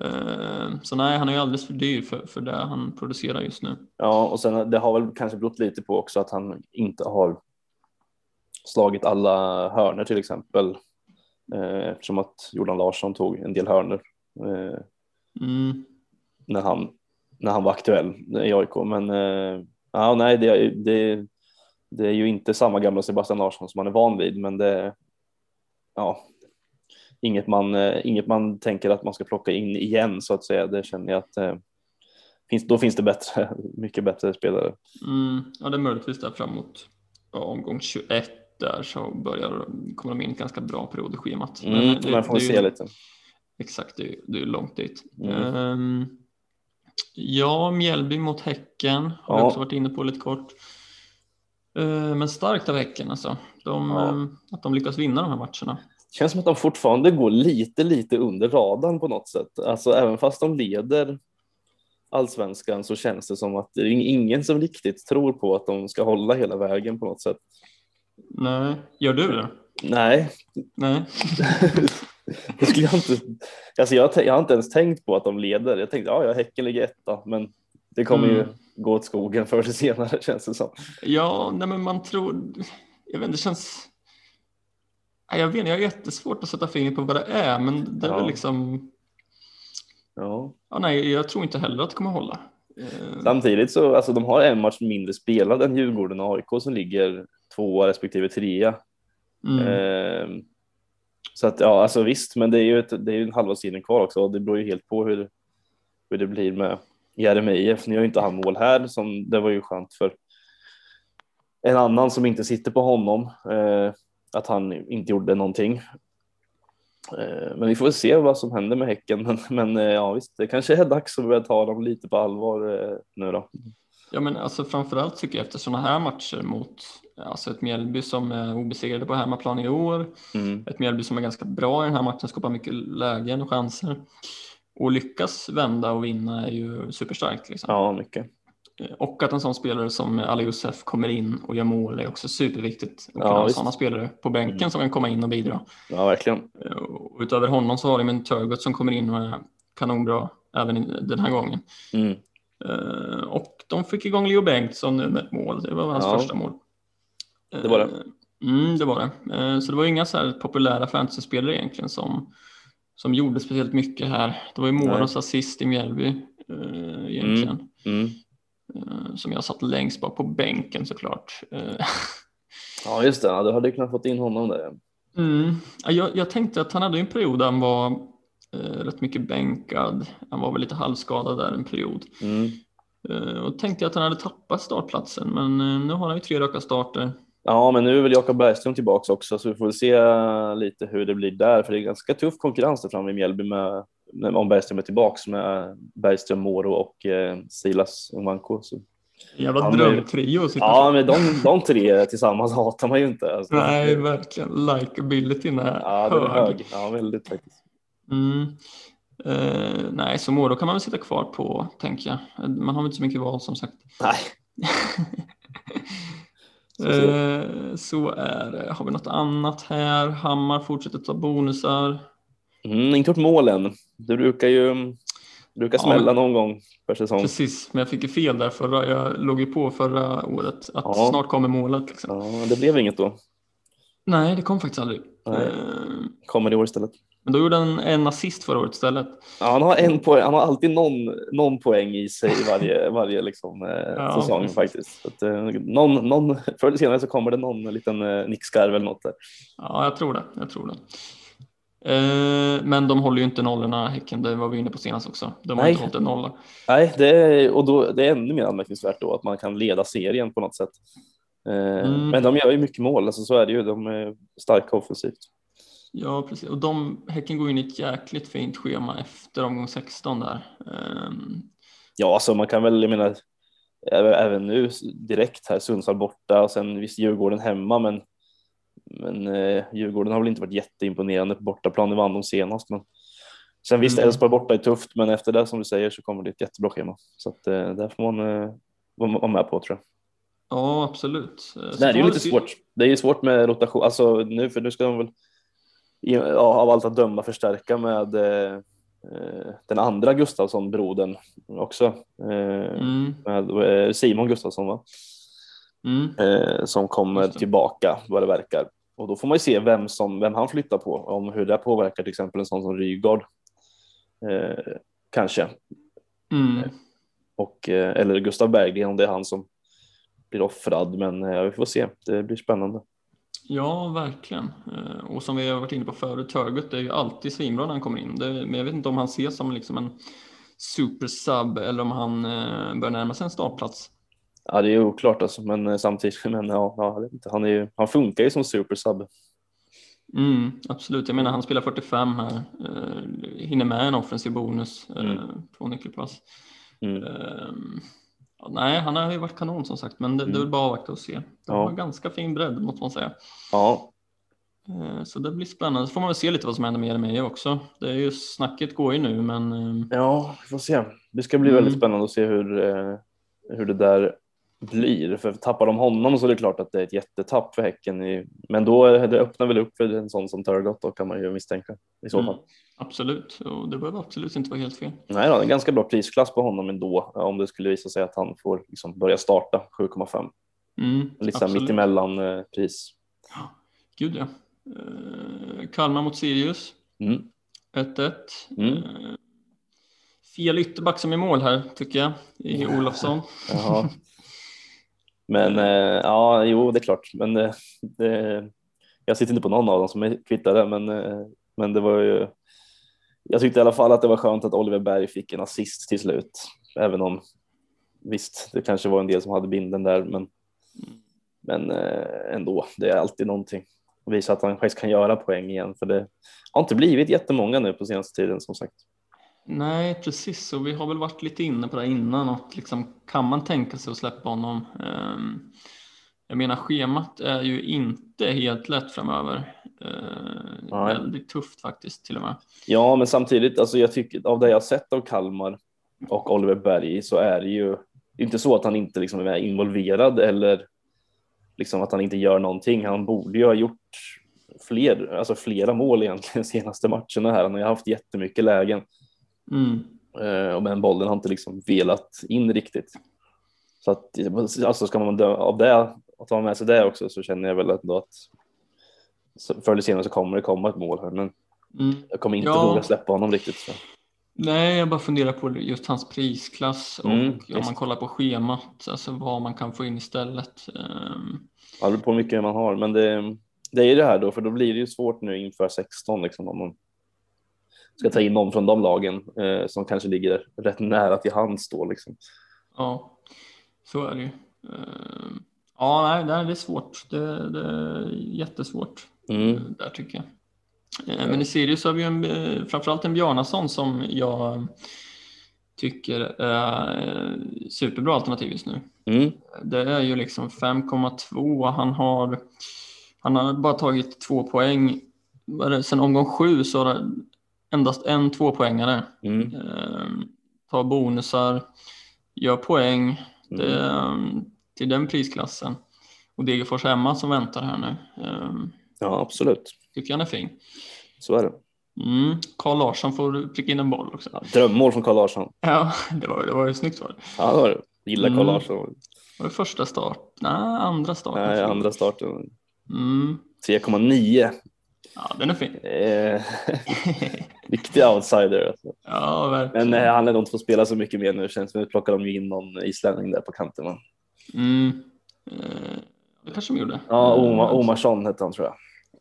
Eh, Så nej, han är ju alldeles för dyr för, för det han producerar just nu. ja, och sen det har väl kanske berott lite på också att han inte har slagit alla hörner till exempel, eh, eftersom att Jordan Larsson tog en del hörner eh, Mm. när han när han var aktuell i AIK, men ja, nej, det, det, det är ju inte samma gamla Sebastian Larsson som man är van vid, men det ja, inget man, eh, inget man tänker att man ska plocka in igen så att säga. Det känner jag att eh, finns, då finns det bättre, <laughs> mycket bättre spelare. Mm. Ja, det är möjligtvis där framåt omgång 21 där så börjar, kommer de in ganska bra period i schemat. Men Mm, det- man får det är ju- se lite. Exakt, det det är långt dit. Mm. Ehm, ja, Mjällby mot Häcken har vi Ja. också varit inne på lite kort. Ehm, men starkt av Häcken alltså. De, Ja. ehm, att de lyckas vinna de här matcherna. känns som att de fortfarande går lite, lite under radarn på något sätt. Alltså även fast de leder allsvenskan så känns det som att det är ingen som riktigt tror på att de ska hålla hela vägen på något sätt. Nej, gör du det? Nej, Nej. <laughs> det skulle jag inte. Alltså jag, jag har inte ens tänkt på att de leder. Jag tänkte ja, ja Häcken ligger etta, men det kommer ju Mm. gå åt skogen förr eller senare <laughs> känns det som. Ja, nej men man tror, jag vet inte, det känns, jag vet inte, jag har jättesvårt att sätta fingret på vad det är, men det är Ja. väl liksom, Ja. ja nej, jag tror inte heller att det kommer hålla. Eh, Samtidigt så alltså de har en match mindre spelad än Djurgården och AIK som ligger tvåa respektive trea. Mm. Ehm, så att ja, alltså visst, men det är ju, ett, det är ju en halva sidan kvar också och det beror ju helt på hur, hur det blir med Jeremejeff. Ni har ju inte han mål här, som det var ju skönt för en annan som inte sitter på honom, eh, att han inte gjorde någonting. Eh, men vi får väl se vad som händer med Häcken. <laughs> Men, men eh, ja, visst, det kanske är dags att börja ta dem lite på allvar eh, nu då. Ja, men alltså framförallt tycker jag efter sådana här matcher mot alltså ett Mjällby som är obesegrade på hemmaplan i år, Mm. ett Mjällby som är ganska bra i den här matchen, skapar mycket lägen och chanser och lyckas vända och vinna är ju superstarkt. Liksom. Ja, mycket. Och att en sån spelare som Ali Youssef kommer in och gör mål är också superviktigt. Och Ja, sådana spelare på bänken Mm. som kan komma in och bidra. Ja, verkligen. Och utöver honom så har de en Turgot som kommer in och är kanonbra även den här gången. Mm. Eh, Och de fick igång Leo Bengtsson nu med ett mål. Det var hans Ja. första mål. Det var det. Eh, Mm, det var det. Eh, Så det var inga så populära fantasyspelare egentligen som, som gjorde speciellt mycket här. Det var ju Moros assist i Mjällby eh, egentligen. Mm. Eh, Som jag satt längst bak på bänken såklart. <laughs> Ja, just det. Ja, du hade kunnat fått in honom där. Mm. Ja, Jag, jag tänkte att han hade en period där han var rätt mycket bänkad. Han var väl lite halvskadad där en period. Mm. Eh, och tänkte att han hade tappat startplatsen, men eh, nu har han ju tre raka starter. Ja, men nu är väl Jakob Bergström tillbaks också, så vi får väl se lite hur det blir där, för det är ganska tuff konkurrens där framme i Mjällby med, om Bergström är tillbaks med Bergström, Moro och eh, Silas Omanko. Så. Jävla Ja, drömtrio. Ja, men de, de tre tillsammans <laughs> hatar man ju inte. Alltså. Nej, verkligen. Likeabilityn är Ja, hög. hög. Ja, väldigt faktiskt. Mm. Eh, nej, så Moro kan man väl sitta kvar på, tänker jag. Man har väl inte så mycket val som sagt. Nej. <laughs> Eh, så är det. Har vi något annat här? Hammar fortsätter ta bonusar. Mm, inte gjort mål än. Det brukar ju brukar Ja, smälla men- någon gång per säsong. Precis, men jag fick ju fel där förra. Jag låg ju på förra året att Ja. snart kommer målet. Liksom. Ja, det blev inget då. Nej, det kom faktiskt aldrig. Nej. Eh, Kommer i år istället. Men då gjorde han en assist förra året istället. Ja, han har en poäng. Han har alltid någon, någon poäng i sig i varje, varje liksom, eh, Ja, säsong precis. faktiskt. Så att, eh, någon, någon, förr eller senare så kommer det någon liten eh, nickskarv eller något där. Ja, jag tror det. Jag tror det. Eh, men de håller ju inte nollorna, Häcken, det var vi inne på senast också. De har Nej. inte hållit en nolla. Nej, det är, och då, det är ännu mer anmärkningsvärt då att man kan leda serien på något sätt. Eh, Mm. Men de gör ju mycket mål, alltså så är det ju. De är starka offensivt. Ja, precis. Och de, Häcken går in i ett jäkligt fint schema efter omgång 16 där. Ehm, Ja, alltså man kan väl, jag menar, även, nu direkt här, Sundsvall borta och sen visst Djurgården hemma, men, men eh, Djurgården har väl inte varit jätteimponerande på bortaplan, det vann de senast, men sen visst Mm. Elfsborg borta är tufft, men efter det som du säger så kommer det ett jättebra schema, så att eh, där får man eh, vara med på tror jag. ja, absolut. Eh, så Nej, det är ju lite svårt. Det är ju svårt med rotation, alltså nu, för nu ska de väl ja, av allt att döma förstärka med eh, eh, den andra Gustafsson, brodern också. Eh, Mm, med eh, Simon Gustafsson va? mm, Eh, som kommer tillbaka vad det verkar. Och då får man ju se vem, som, vem han flyttar på, om hur det påverkar till exempel en sån som Rygaard. Eh, kanske. mm. Och, eller Gustav Berggren om det är han som blir offrad. Men eh, vi får se, det blir spännande. Ja, verkligen. Eh, Och som vi har varit inne på förut, Törgut är ju alltid svinbra när han kommer in. Det, men jag vet inte om han ses som liksom en supersub eller om han eh, börjar närma sig en startplats. Ja, det är oklart alltså, men eh, samtidigt, <laughs> men ja, ja. Han, är ju, han funkar ju som supersub. Mm, absolut, jag menar han spelar 45 här, eh, hinner med en offensiv bonus eh, Mm. på nyckelpass. Mm. Ehm, ja, nej, han har ju varit kanon som sagt, men det, det är Mm. väl bara att avvakta och se. De Ja. har ganska fin bredd måste man säga. Ja, Eh, Så det blir spännande. Så får man väl se lite vad som händer med Jeremejeff också. Det är ju, snacket går ju nu, men ehm, ja, vi får se. Det ska bli Mm. väldigt spännande att se hur, eh, hur det där blir. För tappar de honom så är det klart att det är ett jättetapp för Häcken. Men då är det öppnar väl upp för en sån som Turgott då kan man ju misstänka i så fall. Mm, absolut, och det behöver absolut inte vara helt fel. Nej då, det är en ganska bra prisklass på honom ändå om det skulle visa sig att han får liksom börja starta 7,5. Mm, Lite mittemellan eh, pris. Gud ja. Eh, Kalmar mot Sirius, Mm. 1-1. Mm. Eh, fel ytterback som är mål här tycker jag, i Olofsson. Men eh, ja, jo, det är klart. Men det, det, jag sitter inte på någon av dem som är kvittade, men, eh, men det var ju. Jag tyckte i alla fall att det var skönt att Oliver Berg fick en assist till slut, även om visst, det kanske var en del som hade binden där, men. Men eh, ändå, det är alltid någonting. Och visa att han faktiskt kan göra poäng igen, för det har inte blivit jättemånga nu på senaste tiden som sagt. Nej, precis. Och vi har väl varit lite inne på det innan. Och liksom, kan man tänka sig att släppa honom? Ehm, jag menar, schemat är ju inte helt lätt framöver. Uh, Nej. väldigt tufft faktiskt till och med. Ja, men samtidigt, alltså jag tycker av det jag sett av Kalmar och Oliver Berg så är det ju inte så att han inte liksom är involverad eller liksom att han inte gör någonting. Han borde ju ha gjort fler, alltså flera mål egentligen de senaste matcherna här. Han har ju haft jättemycket lägen Mm. eh, och men bollen har inte liksom velat in riktigt. Så att alltså ska man dö av det och ta med sig det också så känner jag väl ändå att förr eller senare så kommer det komma ett mål här, men Mm. jag kommer inte Ja. våga släppa honom riktigt. Så. Nej, jag bara funderar på just hans prisklass och Mm, om man kollar på schemat, alltså vad man kan få in istället. Ehm, Ja, det beror på hur mycket man har, men det, det är ju det här då, för då blir det ju svårt nu inför 16 liksom om man ska ta in någon från de lagen eh, som kanske ligger rätt nära till hands då liksom. Ja, så är det ju. Ehm, Ja, nej, det är svårt. Det, det är jättesvårt Mm. eh, där tycker jag. Eh, Men i Sirius har vi ju en, eh, framförallt en Bjarnason som jag tycker är eh, superbra alternativ just nu. Mm. Det är ju liksom 5,2. Han har, han har bara tagit två poäng. Sen omgång sju så har endast en tvåpoängare. Mm. Ehm, tar bonusar, gör poäng. Det, Mm. ehm, till den prisklassen. Och Degerfors hemma som väntar här nu. Ehm, Ja, absolut. tycker han är fin. Så är det. Mm. Karl Larsson får pricka in en boll också. Ja, drömmål från Karl Larsson. Ja, det var, det var ju snyggt var det. Ja, det var det. Gillar Karl Mm. Larsson. Var det första start? Nej, andra start. Nej, andra starten. Mm. 3,9. Ja, den är fin. <laughs> <laughs> Riktig outsider. Alltså. Ja, verkligen. Men eh, han är nog inte få spela så mycket mer nu. Känns som att plockar de ju in någon islänning där på kanten. va? Mm. Eh, det kanske de gjorde. Ja, Eh, Omar, Omarsson hette han tror jag.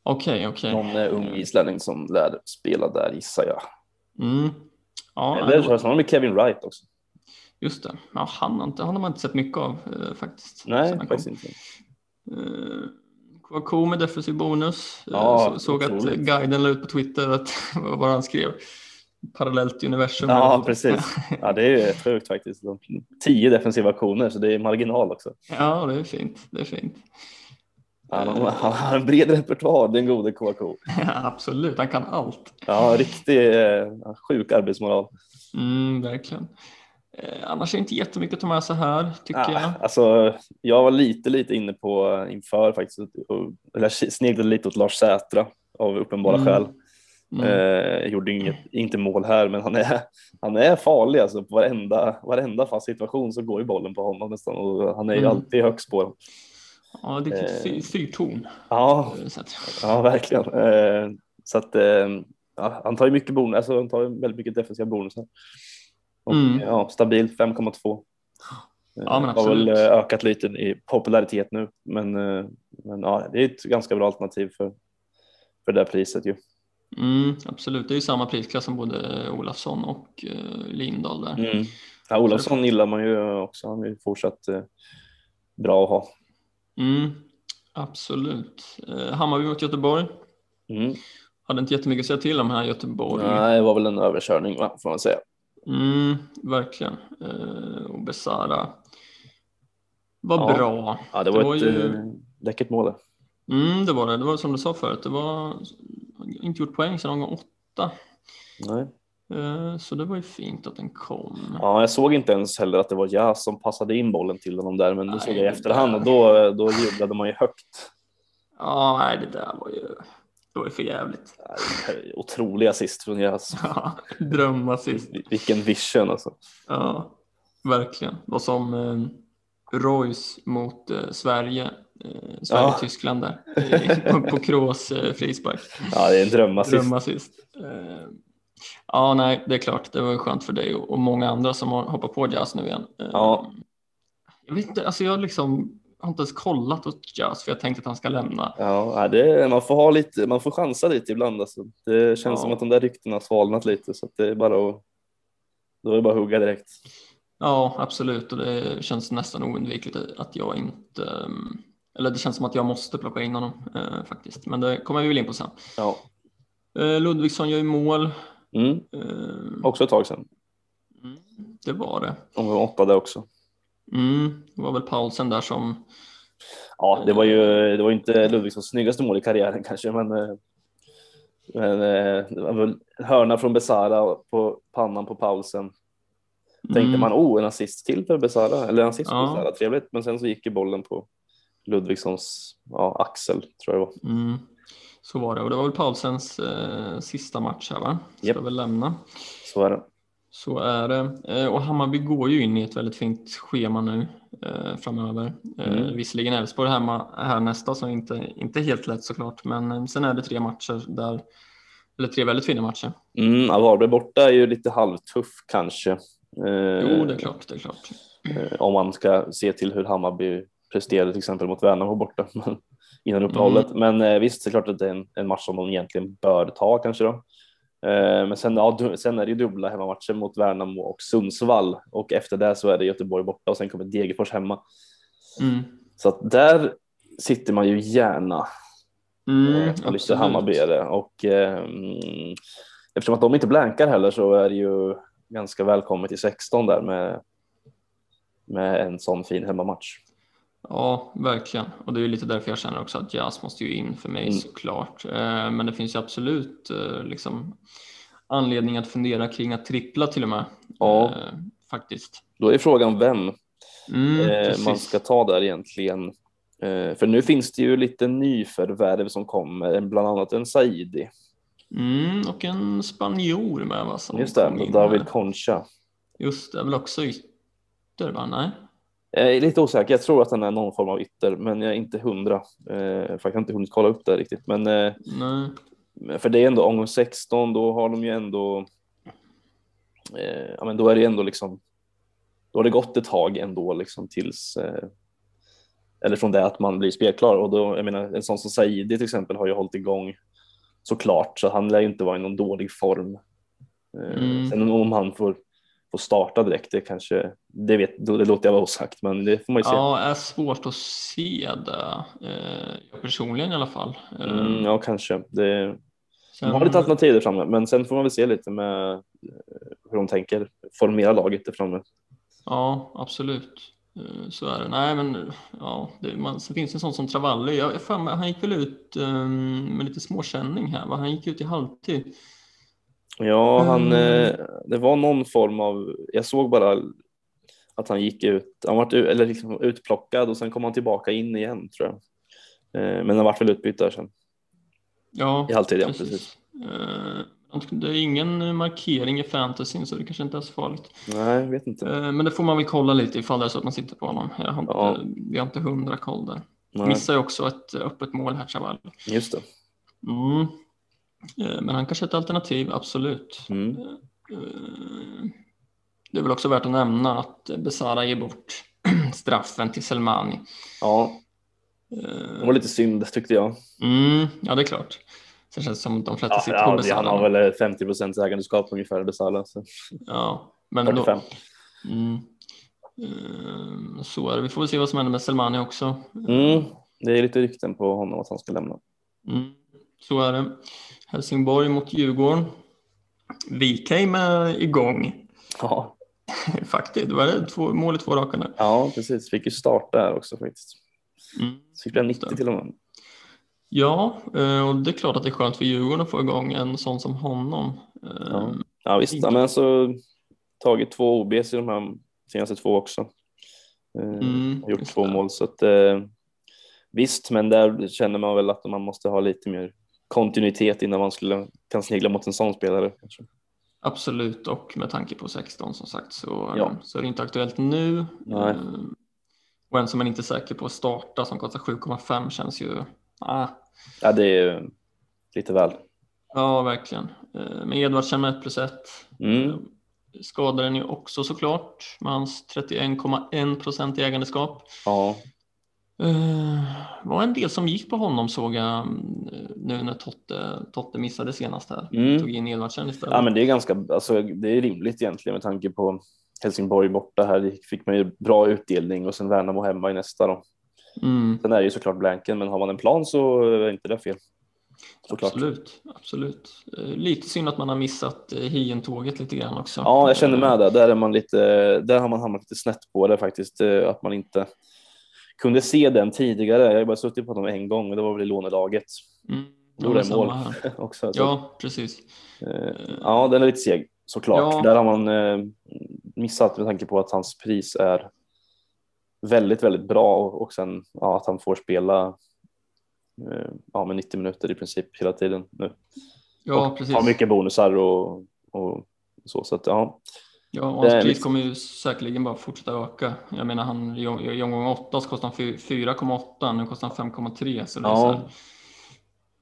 Okej, okej. Någon eh, ung islänning som lär spela där gissar jag. Mm. Ja, Eller så har de Kevin Wright också. just det. Ja, han, har inte, han har man inte sett mycket av eh, faktiskt. Nej, faktiskt inte. Eh, Kouakou med defensiv bonus. Eh, Ja, så, såg att otroligt. guiden la ut på Twitter att, <laughs> vad han skrev. Parallellt universum. Ja, precis. <laughs> Ja, det är sjukt faktiskt. Tio defensiva aktioner, så det är marginal också. Ja, det är fint. Det är fint. Han, har- han har en bred repertoar, den gode KK. <laughs> Ja, absolut, han kan allt. Ja, riktig eh, sjuk arbetsmoral. Mm, verkligen. Eh, annars är det inte jättemycket att ta med sig här, tycker Ah, jag. alltså, jag var lite, lite inne på inför faktiskt, och, eller sneglade lite åt Lars Sätra av uppenbara Mm. skäl. Mm. Eh, gjorde inget, inte mål här, men han är, han är farlig alltså. På varenda, varenda fast situation så går ju bollen på honom nästan och han är ju Mm. alltid högst på dem. Ja, det är eh, fyrtorn. Ja, eh, så att- ja verkligen. Eh, så att eh, ja, han tar ju mycket bonus, alltså han tar väldigt mycket defensiva bonusar. Och, Mm. ja, stabilt 5,2. Ja, men Eh, Har väl eh, ökat lite i popularitet nu, men, eh, men ja, det är ett ganska bra alternativ för, för det här priset ju. Mm, absolut, det är ju samma prisklass som både Olafsson och Lindahl där. Mm. Ja, Olofsson gillar man ju också, han är ju fortsatt bra att ha. Mm, absolut. Hammarby mot Göteborg. Mm. Hade inte jättemycket att säga till om här Göteborg. Nej, det var väl en överkörning va, får man säga. Mm, verkligen. Eh, och Besara var Ja. bra. Ja, det var, Det var ett ju- eh, läckert mål. Mm, det var det. Det var som du sa förut. Det var inte gjort poäng sedan omgång åtta. Nej. Eh, så det var ju fint att den kom. Ja, jag såg inte ens heller att det var jag som passade in bollen till honom där, men det Nej, såg jag i efterhand och då, då jublade man ju högt. Ja, nej, det där var ju, det var ju för jävligt. Otrolig assist från Jas. <laughs> Ja, drömassist. Vilken vision alltså. Ja, verkligen. Var som eh, Royce mot eh, Sverige. Eh, Ja. Sverige-Tyskland där. eh, på, på Kroos eh, frispark. Ja, det är en drömassist. Drömassist. Eh, ja, nej, det är klart. Det var ju skönt för dig och, och många andra som har hoppat på jazz nu igen. Eh, Ja. Jag vet inte, alltså jag liksom har inte ens kollat åt jazz för jag tänkte att han ska lämna. Ja, det, man får ha lite, man får chansa lite ibland. Alltså. Det känns Ja. som att de där ryktena har svalnat lite så det är bara att, då är det bara att hugga direkt. Ja, absolut och det känns nästan oundvikligt att jag inte eller det känns som att jag måste plocka in honom eh, faktiskt, men det kommer vi väl in på sen. Ja. Eh, Ludvigsson gör ju mål. Mm. Eh, Också ett tag sedan. mm, det var det. Omgång åtta där också. Mm, det var väl Paulsen där som Ja, det var ju det var inte Ludvigssons snyggaste mål i karriären kanske, men, eh, men eh, det var väl hörna från Besara på pannan på Paulsen. Tänkte Mm. man, oh, en assist till för Besara, eller en assist för Ja. Besara, trevligt. Men sen så gick ju bollen på Ludvigssons ja, axel, tror jag det var. Mm, så var det och det var väl Paulsens eh, sista match här va? Ska Japp. väl lämna. Så är det. Så är det. Eh, och Hammarby går ju in i ett väldigt fint schema nu eh, framöver. Eh, Mm. Visserligen Elfsborg hemma här nästa som inte, inte helt lätt såklart. Men sen är det tre matcher där, eller tre väldigt fina matcher. Mm, Varberg borta är ju lite halvtuff kanske. Jo, det är klart, det är klart. om man ska se till hur Hammarby presterade till exempel mot Värnamo borta <laughs> innan uppehållet. Men eh, visst, det är klart att det är en, en match som de egentligen bör ta kanske då. Eh, men sen, ja, sen är det ju dubbla hemmamatcher mot Värnamo och Sundsvall och efter det så är det Göteborg borta och sen kommer Degerfors hemma. Mm. Så att där sitter man ju gärna Mm, eh, och lite absolut. Hammarbyare och eh, eftersom att de inte blankar heller så är det ju ganska välkommet i 16 där med, med en sån fin hemmamatch. Ja, verkligen. Och det är lite därför jag känner också att Jazz måste ju in för mig Mm. såklart. Eh, men det finns ju absolut eh, liksom anledning att fundera kring att trippla till och med. Ja. Eh, faktiskt. Då är frågan vem Mm, man ska ta där egentligen. För nu finns det ju lite nyförvärv som kommer, bland annat en Saidi. Mm, och en spanjor med va? Just det, David. Concha. Just det, väl också ytter va? Nej? Jag är lite osäker, jag tror att han är någon form av ytter, men jag är inte hundra. Eh, för jag har inte hunnit kolla upp det riktigt. Men eh, Nej. för det är ändå omgång 16, då har de ju ändå. Eh, ja, men då är det ju ändå liksom. Då har det gått ett tag ändå liksom tills. Eller från det att man blir spelklar och då, jag menar en sån som Saidi till exempel har ju hållit igång såklart så han lär ju inte vara i någon dålig form. Mm. Sen om han får, får starta direkt, det kanske, det, vet, det låter jag vara osagt men det får man ju se. Ja, är svårt att se det. Eh, personligen i alla fall. Mm, ja, kanske. Det, de sen- har lite alternativ där framme, men sen får man väl se lite med eh, hur de tänker formera laget där framme. Ja, absolut. Eh, Så är det. Nej, men ja, det, man, sen finns det en sån som Travalli. Jag fan, han gick väl ut um, med lite småkänning här. Va? Han gick ut i halvtid. Ja, han, Mm. eh, det var någon form av, jag såg bara att han gick ut, han var eller liksom utplockad och sen kom han tillbaka in igen tror jag. Eh, Men han vart väl utbytt där sen Ja, i halvtid, ja precis. Eh, Det är ingen markering i fantasyn så det kanske inte är så farligt. Nej, vet inte. Men det får man väl kolla lite ifall det är så att man sitter på honom. Jag har inte, Ja. Vi har inte hundra koll där. Nej, Missar ju också ett öppet mål här, Chaval. just det. Mm. Eh, Men han kanske är ett alternativ, absolut. Mm. Eh, Det är väl också värt att nämna att Besara ger bort <clears throat> straffen till Selmani. Ja, Eh, det var lite synd tyckte jag. Mm, ja, det är klart. Sen känns det som att de flesta Ja, sitter på ja, Besara. han har väl 50 procents ägandeskap ungefär, Besala. Så Ja, men ändå. 45. Mm. Eh, Så är det. Vi får väl se vad som händer med Selmani också. Mm. Det är lite rykten på honom att han ska lämna. Mm. Så är det. Helsingborg mot Djurgården. Wikheim är igång. Ja, <laughs> Faktiskt, var det två, mål i två raka nu. ja precis. Fick ju starta här också faktiskt. Mm. Bli 90 till och med. Ja, eh, och det är klart att det är skönt för Djurgården att få igång en sån som honom. Eh, Ja. Ja visst, ja, men alltså tagit två OBs i de här senaste två också. Eh, Mm, gjort två det. mål så att eh, visst, men där känner man väl att man måste ha lite mer kontinuitet innan man skulle kan snegla mot en sån spelare. Kanske. Absolut, och med tanke på 16 som sagt så, Ja. så är det inte aktuellt nu. Nej. Eh, Och en som man inte är säker på att starta som kostar 7,5 känns ju... Ah, Ja, det är lite väl. ja, verkligen. Eh, Med Edvardsen med 1 plus 1. Mm. Skadar den ju också såklart med hans 31,1 procent i ägandeskap. Ja, Uh, var en del som gick på honom såg jag mm, nu när Totte, Totte missade senast här. Mm. Tog in Edvardsen istället. ja, men det är ganska, alltså det är rimligt egentligen med tanke på Helsingborg borta här fick man ju bra utdelning och sen Värnamo hemma i nästa då. mm, Sen är det ju såklart blanken, men har man en plan så är inte det fel. Såklart. absolut, absolut. Eh, lite synd att man har missat Hien-tåget lite grann också. Ja, jag känner Eh, med det. Där, är man lite, där har man hamnat lite snett på det faktiskt. eh, Att man inte kunde se den tidigare. Jag har bara suttit på dem en gång och det var väl i lånelaget Mm, Gjorde mål. <laughs> också. Så, Ja, precis. eh, ja, den är lite seg såklart. Ja. Där har man eh, missat med tanke på att hans pris är väldigt, väldigt bra och, och sen ja, att han får spela eh, ja, med 90 minuter i princip hela tiden nu. Ja, och precis. har mycket bonusar och, och så. Så att ja, Ja, och hans pris liksom- kommer ju säkerligen bara fortsätta öka. Jag menar, han, i i omgång 8 så kostade han fy- 4,8, nu kostar han 5,3. Så det är Ja.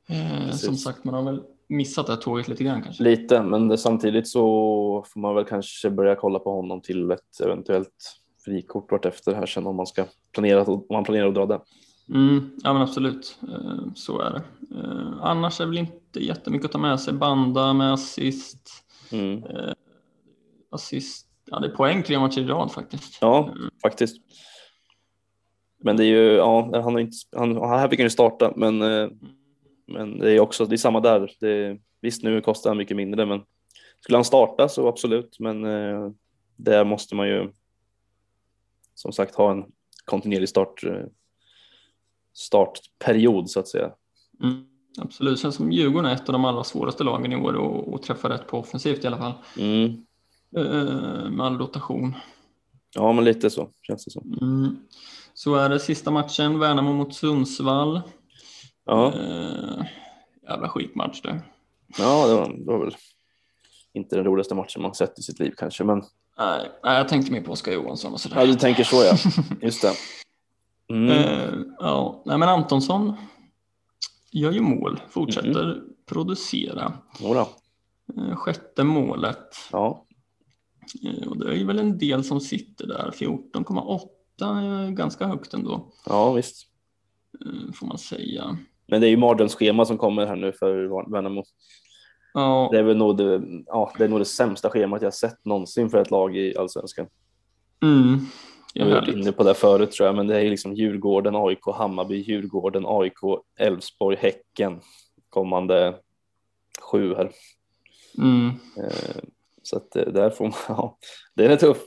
så eh, som sagt, man har väl missat det här tåget lite grann kanske. Lite, men det, samtidigt så får man väl kanske börja kolla på honom till ett eventuellt frikort vartefter här sen om man ska planera, om man planerar att dra det. Mm, ja men absolut, eh, så är det. Eh, annars är det väl inte jättemycket att ta med sig. Banda med assist. Mm. Assist. Ja, det är poäng tre matcher i rad faktiskt. Ja, faktiskt. Men det är ju, ja, han har inte, han, här fick han ju starta, men, eh, men det är också, det är samma där. Det, visst, nu kostar han mycket mindre, men skulle han starta så absolut, men eh, där måste man ju som sagt ha en kontinuerlig start, eh, startperiod så att säga. Mm, absolut, sen som Djurgården är ett av de allra svåraste lagen i år och träffa rätt på offensivt i alla fall. Mm. Eh, med all rotation. Ja, men lite så känns det som. Mm. Så är det sista matchen, Värnamo mot Sundsvall. Ja, Eh, jävla skitmatch det. ja det, var, det var väl inte den roligaste matchen man sett i sitt liv kanske, men Nej, nej, jag tänkte mer på Oskar Johansson och sådär. ja, du tänker så ja. <laughs> Just det. Mm. Eh, ja, nej, men Antonsson gör ju mål, fortsätter Mm. producera. Jodå. Eh, sjätte målet. Ja. Eh, och det är väl en del som sitter där, 14,8 är ganska högt ändå, Ja, visst. eh, får man säga. Men det är ju mardrömsschema som kommer här nu för Värnamo. Ja, Det är väl nog det, ja, det, är nog det sämsta schemat jag sett någonsin för ett lag i allsvenskan. mm, Jag har varit inne på det förut tror jag, men det är liksom Djurgården, AIK, Hammarby, Djurgården, AIK, Elfsborg, Häcken kommande sju här. Mm. Eh, Så att det- där får man, <laughs> ja, den är tuff.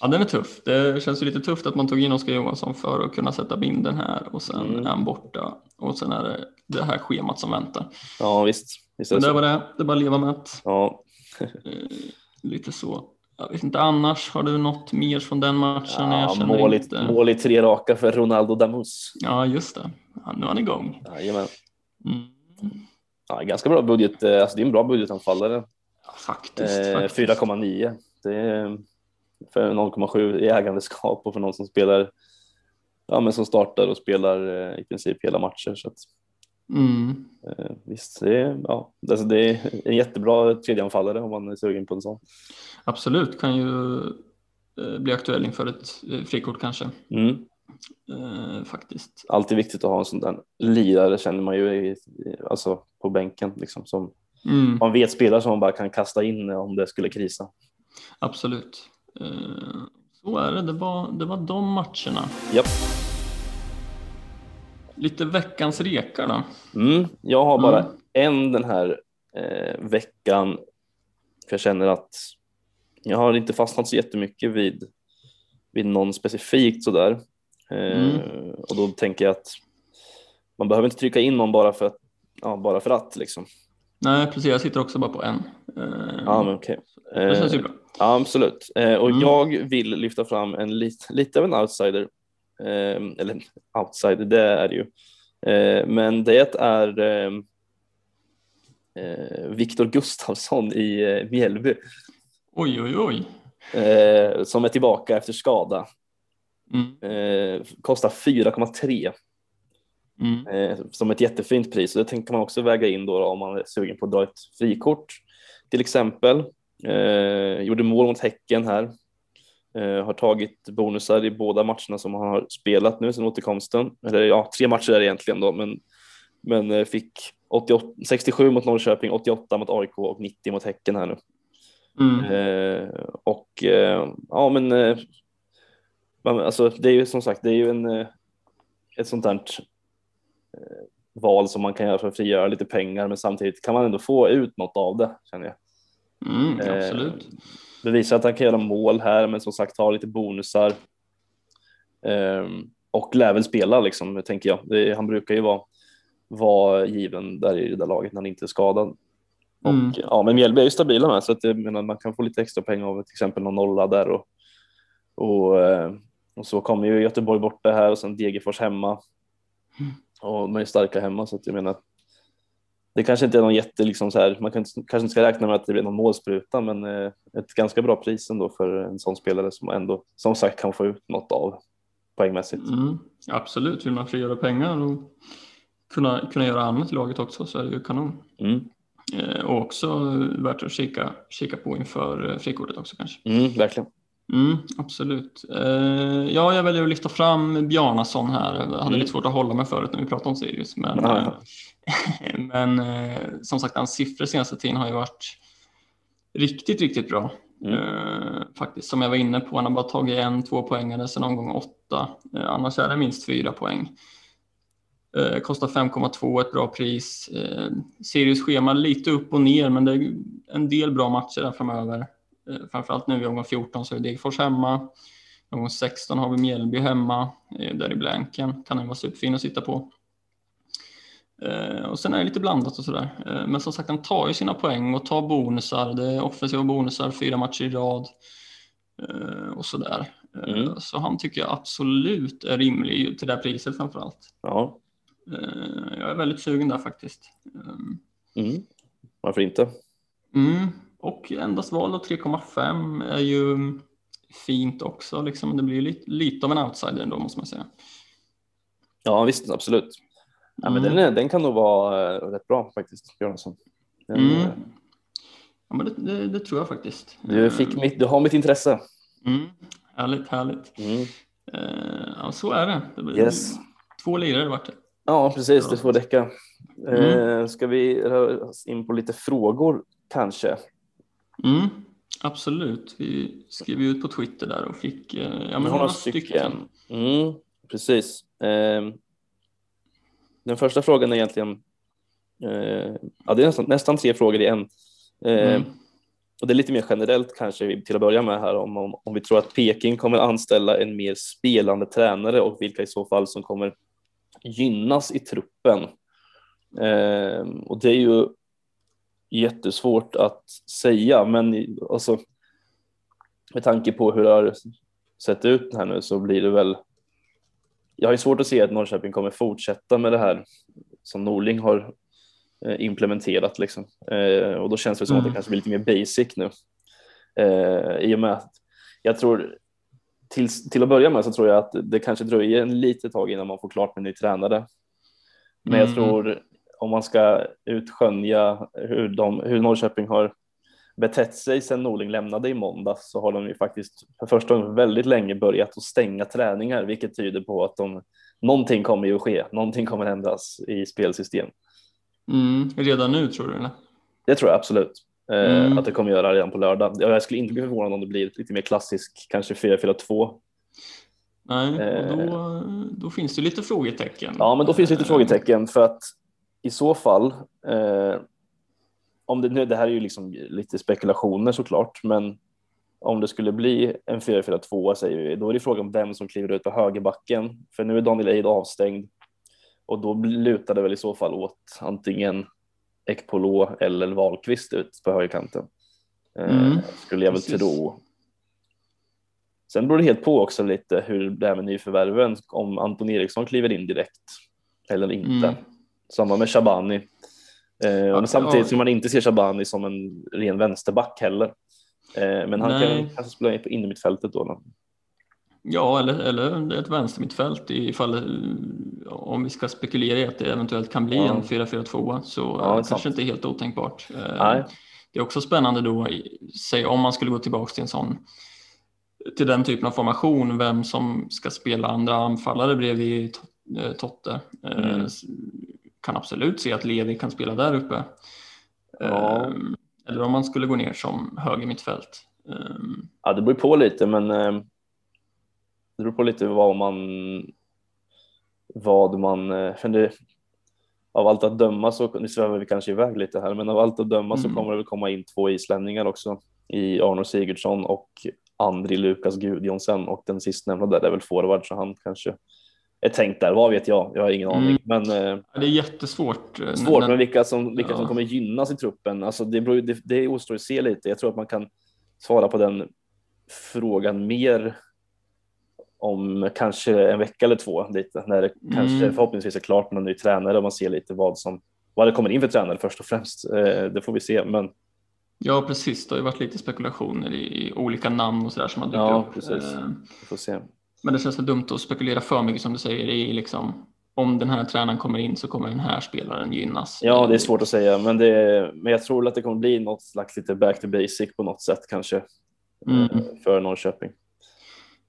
Ja, den är tuff. Det känns ju lite tufft att man tog in Oskar Johansson för att kunna sätta binden här och sen Mm. är han borta och sen är det det här schemat som väntar. Ja, visst. visst Men det var det, det är bara att leva med det. Ja, <laughs> Eh, lite så. Jag vet inte annars, har du något mer från den matchen? jag ja känner mål, inte... mål i tre raka för Ronaldo Damus. Ja, just det. Ja, nu är han igång. Jajamän. Mm. Ja, ganska bra budget. eh, Alltså det är en bra budgetanfallare. Faktiskt. Eh, faktiskt. 4,9. Det är för 0,7 i ägandeskap och för någon som spelar ja, men som startar och spelar eh, i princip hela matcher. Så att, Mm. eh, visst, det är, ja, alltså det är en jättebra tredjeanfallare om man är sugen på en sån. Absolut, kan ju eh, bli aktuell inför ett eh, frikort kanske. Mm. Eh, faktiskt. Alltid viktigt att ha en sån där lirare känner man ju i, i- alltså på bänken liksom som Mm. man vet spelare som man bara kan kasta in om det skulle krisa. Absolut. Eh, så är det. Det var, det var de matcherna. Japp. Lite veckans rekar då. Mm. Jag har bara Mm. en den här eh, veckan. För jag känner att jag har inte fastnat så jättemycket vid, vid någon specifikt sådär. Eh, Mm. Och då tänker jag att man behöver inte trycka in någon bara för att, ja, bara för att liksom. Nej, precis. Jag sitter också bara på en. Eh, Ja, men okej. det känns ju Eh, bra. Ja, absolut. Eh, och Mm. jag vill lyfta fram en lit, lite av en outsider. Eller outsider, det är det ju. Men det är Viktor Gustafsson i Mjällby Oj, oj, oj. som är tillbaka efter skada. Mm. Kostar 4,3 Mm. eh, som ett jättefint pris. Och det tänker man också väga in då, då om man är sugen på att dra ett frikort till exempel. Eh, gjorde mål mot Häcken här. Eh, har tagit bonusar i båda matcherna som han har spelat nu sedan återkomsten. Eller ja, tre matcher är det egentligen då, men, men eh, fick 88, 67 mot Norrköping, 88 mot AIK och 90 mot Häcken här nu. Mm. Eh, och eh, ja, men eh, man- alltså, det är ju som sagt, det är ju en, ett sånt där val som man kan göra för att frigöra lite pengar, men samtidigt kan man ändå få ut något av det känner jag. Mm, Eh, absolut. Bevisar att han kan göra mål här, men som sagt har lite bonusar. Eh, och lär väl spela liksom, tänker jag. Det, han brukar ju vara, vara given där i det där laget när han inte är skadad. Mm. Och, ja, men Mjällby är ju stabila med så att menar, man kan få lite extra pengar av till exempel någon nolla där och, och, eh, och så kommer ju Göteborg borta här och sen Degerfors hemma. Och de är starka hemma så att jag menar det kanske inte är någon jätte liksom så här, man kan, kanske inte ska räkna med att det blir någon målspruta men eh, ett ganska bra pris ändå för en sån spelare som ändå som sagt kan få ut något av poängmässigt. Mm, absolut, vill man frigöra pengar och kunna, kunna göra annat i laget också så är det ju kanon. Mm. Eh, och också värt att kika, kika på inför eh, frikortet också kanske. Mm, verkligen. Mm, absolut. Eh, ja, jag väljer att lyfta fram Bjarnason här. Jag hade Mm. lite svårt att hålla mig förut när vi pratade om Sirius. Men, Ja, eh, <laughs> men eh, som sagt, hans siffror senaste tiden har ju varit riktigt, riktigt bra. Mm. Faktiskt, som jag var inne på, han har bara tagit en, två poängare sedan omgång åtta. Annars är det minst fyra poäng. Kostar 5,2, ett bra pris. Sirius schema lite upp och ner, men det är en del bra matcher där framöver. Eh, framförallt nu i omgång 14 så är det Degerfors hemma. I omgång 16 har vi Mjällby hemma, eh, där i blanken. Kan den vara superfin att sitta på. Eh, och sen är det lite blandat och sådär. Men som sagt, han tar ju sina poäng och tar bonusar. Det är offensiva bonusar, fyra matcher i rad. Och sådär. Mm. Så han tycker jag absolut är rimlig till det här priset framförallt. Ja. Jag är väldigt sugen där faktiskt. Ehm, Mm. Varför inte? Mm. Och endast val av 3,5 är ju fint också. Liksom. Det blir lite, lite av en outsider ändå måste man säga. Ja visst, absolut. Ja, men Mm. den, den kan nog vara eh, rätt bra faktiskt, Björnsson. Den, Mm. eh, Ja, men det, det, det tror jag faktiskt. Du, fick mitt, du har mitt intresse. Mm. Härligt, härligt. Mm. Eh, ja, så är det. det blir Yes. Två lirare vart det. Ja, precis. Det får räcka. Mm. Eh, ska vi röra oss in på lite frågor kanske? Mm, absolut. Vi skrev ut på Twitter där och fick eh, ja, några stycken. Mm, precis. Eh, den första frågan är egentligen, eh, ja, det är nästan, nästan tre frågor i en. Eh, Mm. Och det är lite mer generellt kanske till att börja med här om, om, om vi tror att Peking kommer anställa en mer spelande tränare och vilka i så fall som kommer gynnas i truppen. Eh, och det är ju jättesvårt att säga, men alltså, med tanke på hur det har sett ut här nu så blir det väl. Jag har svårt att se att Norrköping kommer fortsätta med det här som Norling har eh, implementerat liksom. Eh, och då känns det som att det Mm. kanske blir lite mer basic nu. Eh, I och med att jag tror till, till att börja med så tror jag att det kanske dröjer en litet tag innan man får klart med ny tränare. Men jag Mm. tror om man ska utskönja hur, de, hur Norrköping har betett sig sedan Norling lämnade i måndag så har de ju faktiskt för första gången väldigt länge börjat att stänga träningar vilket tyder på att de, någonting kommer ju att ske, någonting kommer ändras i spelsystem. Mm, redan nu tror du eller? Det tror jag absolut eh, Mm. att det kommer göra redan på lördag. Ja, Jag skulle inte bli förvånad om det blir lite mer klassisk, kanske 4-4-2. Nej, Eh. och då, då finns det lite frågetecken. Ja, men då finns det lite Eh, frågetecken för att i så fall, eh, om det, nu, det här är ju liksom lite spekulationer såklart, men om det skulle bli en 4-4-2 säger vi, då är det frågan om vem som kliver ut på högerbacken. För nu är Daniel Eid avstängd och då lutar det väl i så fall åt antingen Ekpolo eller Wahlqvist ut på högerkanten. Eh, Mm, skulle jag väl precis. tro. Sen beror det helt på också lite hur det är med nyförvärven, om Anton Eriksson kliver in direkt eller inte. Mm. Samma med Shabani. Eh, men samtidigt som man inte ser Shabani som en ren vänsterback heller. Eh, men han Nej. kan kanske spela på innermittfältet då. då. Ja, eller, eller ett vänstermittfält ifall eh, om vi ska spekulera i att det eventuellt kan bli Ja. en 4-4-2 så Ja, är kanske sant. inte helt otänkbart. Eh, Nej. Det är också spännande då, säg om man skulle gå tillbaka till en sån till den typen av formation, vem som ska spela andra anfallare bredvid eh, Totte. Eh, Mm. Kan absolut se att Levi kan spela där uppe. Ja. Eh, Eller om man skulle gå ner som höger mittfält. Eh, Ja, det beror på lite, men eh, det beror på lite vad man vad man, eh, för det, av allt att döma så, nu svävar vi kanske iväg lite här, men av allt att döma så Mm. kommer det väl komma in två islänningar också i Arno Sigurdsson och Andri Lukas Gudjonsen och den sistnämnda där är väl forward så han kanske är tänkt där, vad vet jag, jag har ingen Mm. aning. Men eh, Det är jättesvårt. eh, svårt, när- men vilka som, vilka som Ja. kommer gynnas i truppen, alltså det, beror, det, det återstår att se lite. Jag tror att man kan svara på den frågan mer om kanske en vecka eller två lite när det kanske Mm. förhoppningsvis är klart med en ny tränare och man ser lite vad som vad det kommer in för tränare först och främst. Eh, det får vi se, men Ja, precis. Det har ju varit lite spekulationer i olika namn och sådär som har dykt Ja, upp. precis. Vi får se. Men det känns väl dumt att spekulera för mycket som du säger. I liksom, om den här tränaren kommer in så kommer den här spelaren gynnas. Ja, det är svårt att säga, men, det, men jag tror att det kommer bli något slags lite back to basic på något sätt kanske Mm. eh, för Norrköping.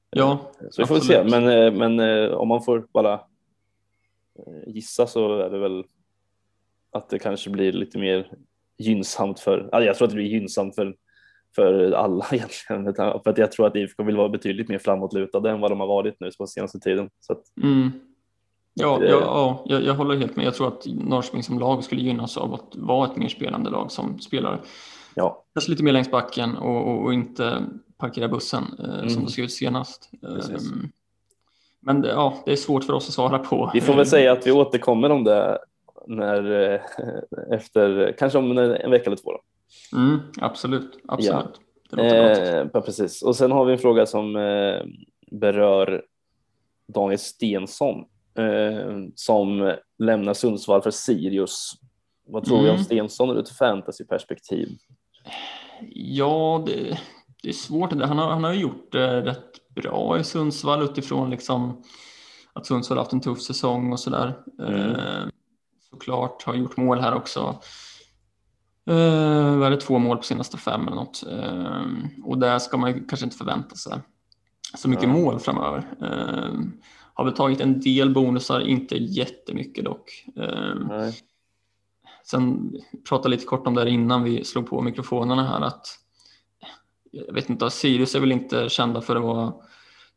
Ja, Så vi får se, men, eh, men eh, om man får bara eh, gissa så är det väl att det kanske blir lite mer gynnsamt för, ja, jag tror att det blir gynnsamt för, för alla <laughs> egentligen, för att jag tror att IFK vill vara betydligt mer framåtlutade än vad de har varit nu på senaste tiden. Så att, Mm. Ja, Det- ja, ja jag, jag håller helt med. Jag tror att Norrköping som lag skulle gynnas av att vara ett mer spelande lag som spelar ja, kanske lite mer längs backen och, och, och inte parkera bussen eh, Mm. som det såg ut senast. Ehm, Men det, ja, det är svårt för oss att svara på. vi får väl säga att vi <laughs> återkommer om det när, eh, <laughs> efter, kanske om en vecka eller två. Då. Mm, absolut, absolut. Gott. Eh, ja, precis. Och sen har vi en fråga som eh, berör Daniel Stensson eh, som lämnar Sundsvall för Sirius. Vad tror vi om Mm. Stensson ur ett fantasyperspektiv? Ja, det, det är svårt. Han har, han har gjort det rätt bra i Sundsvall utifrån liksom att Sundsvall har haft en tuff säsong och sådär. Mm. Eh, såklart har gjort mål här också. Eh, vad är det, två mål på senaste fem eller något. Eh, och där ska man ju kanske inte förvänta sig så mycket Nej. mål framöver. Eh, har väl tagit en del bonusar, inte jättemycket dock. Eh. Sen pratade lite kort om det här innan vi slog på mikrofonerna här att jag vet inte, Sirius är väl inte kända för att vara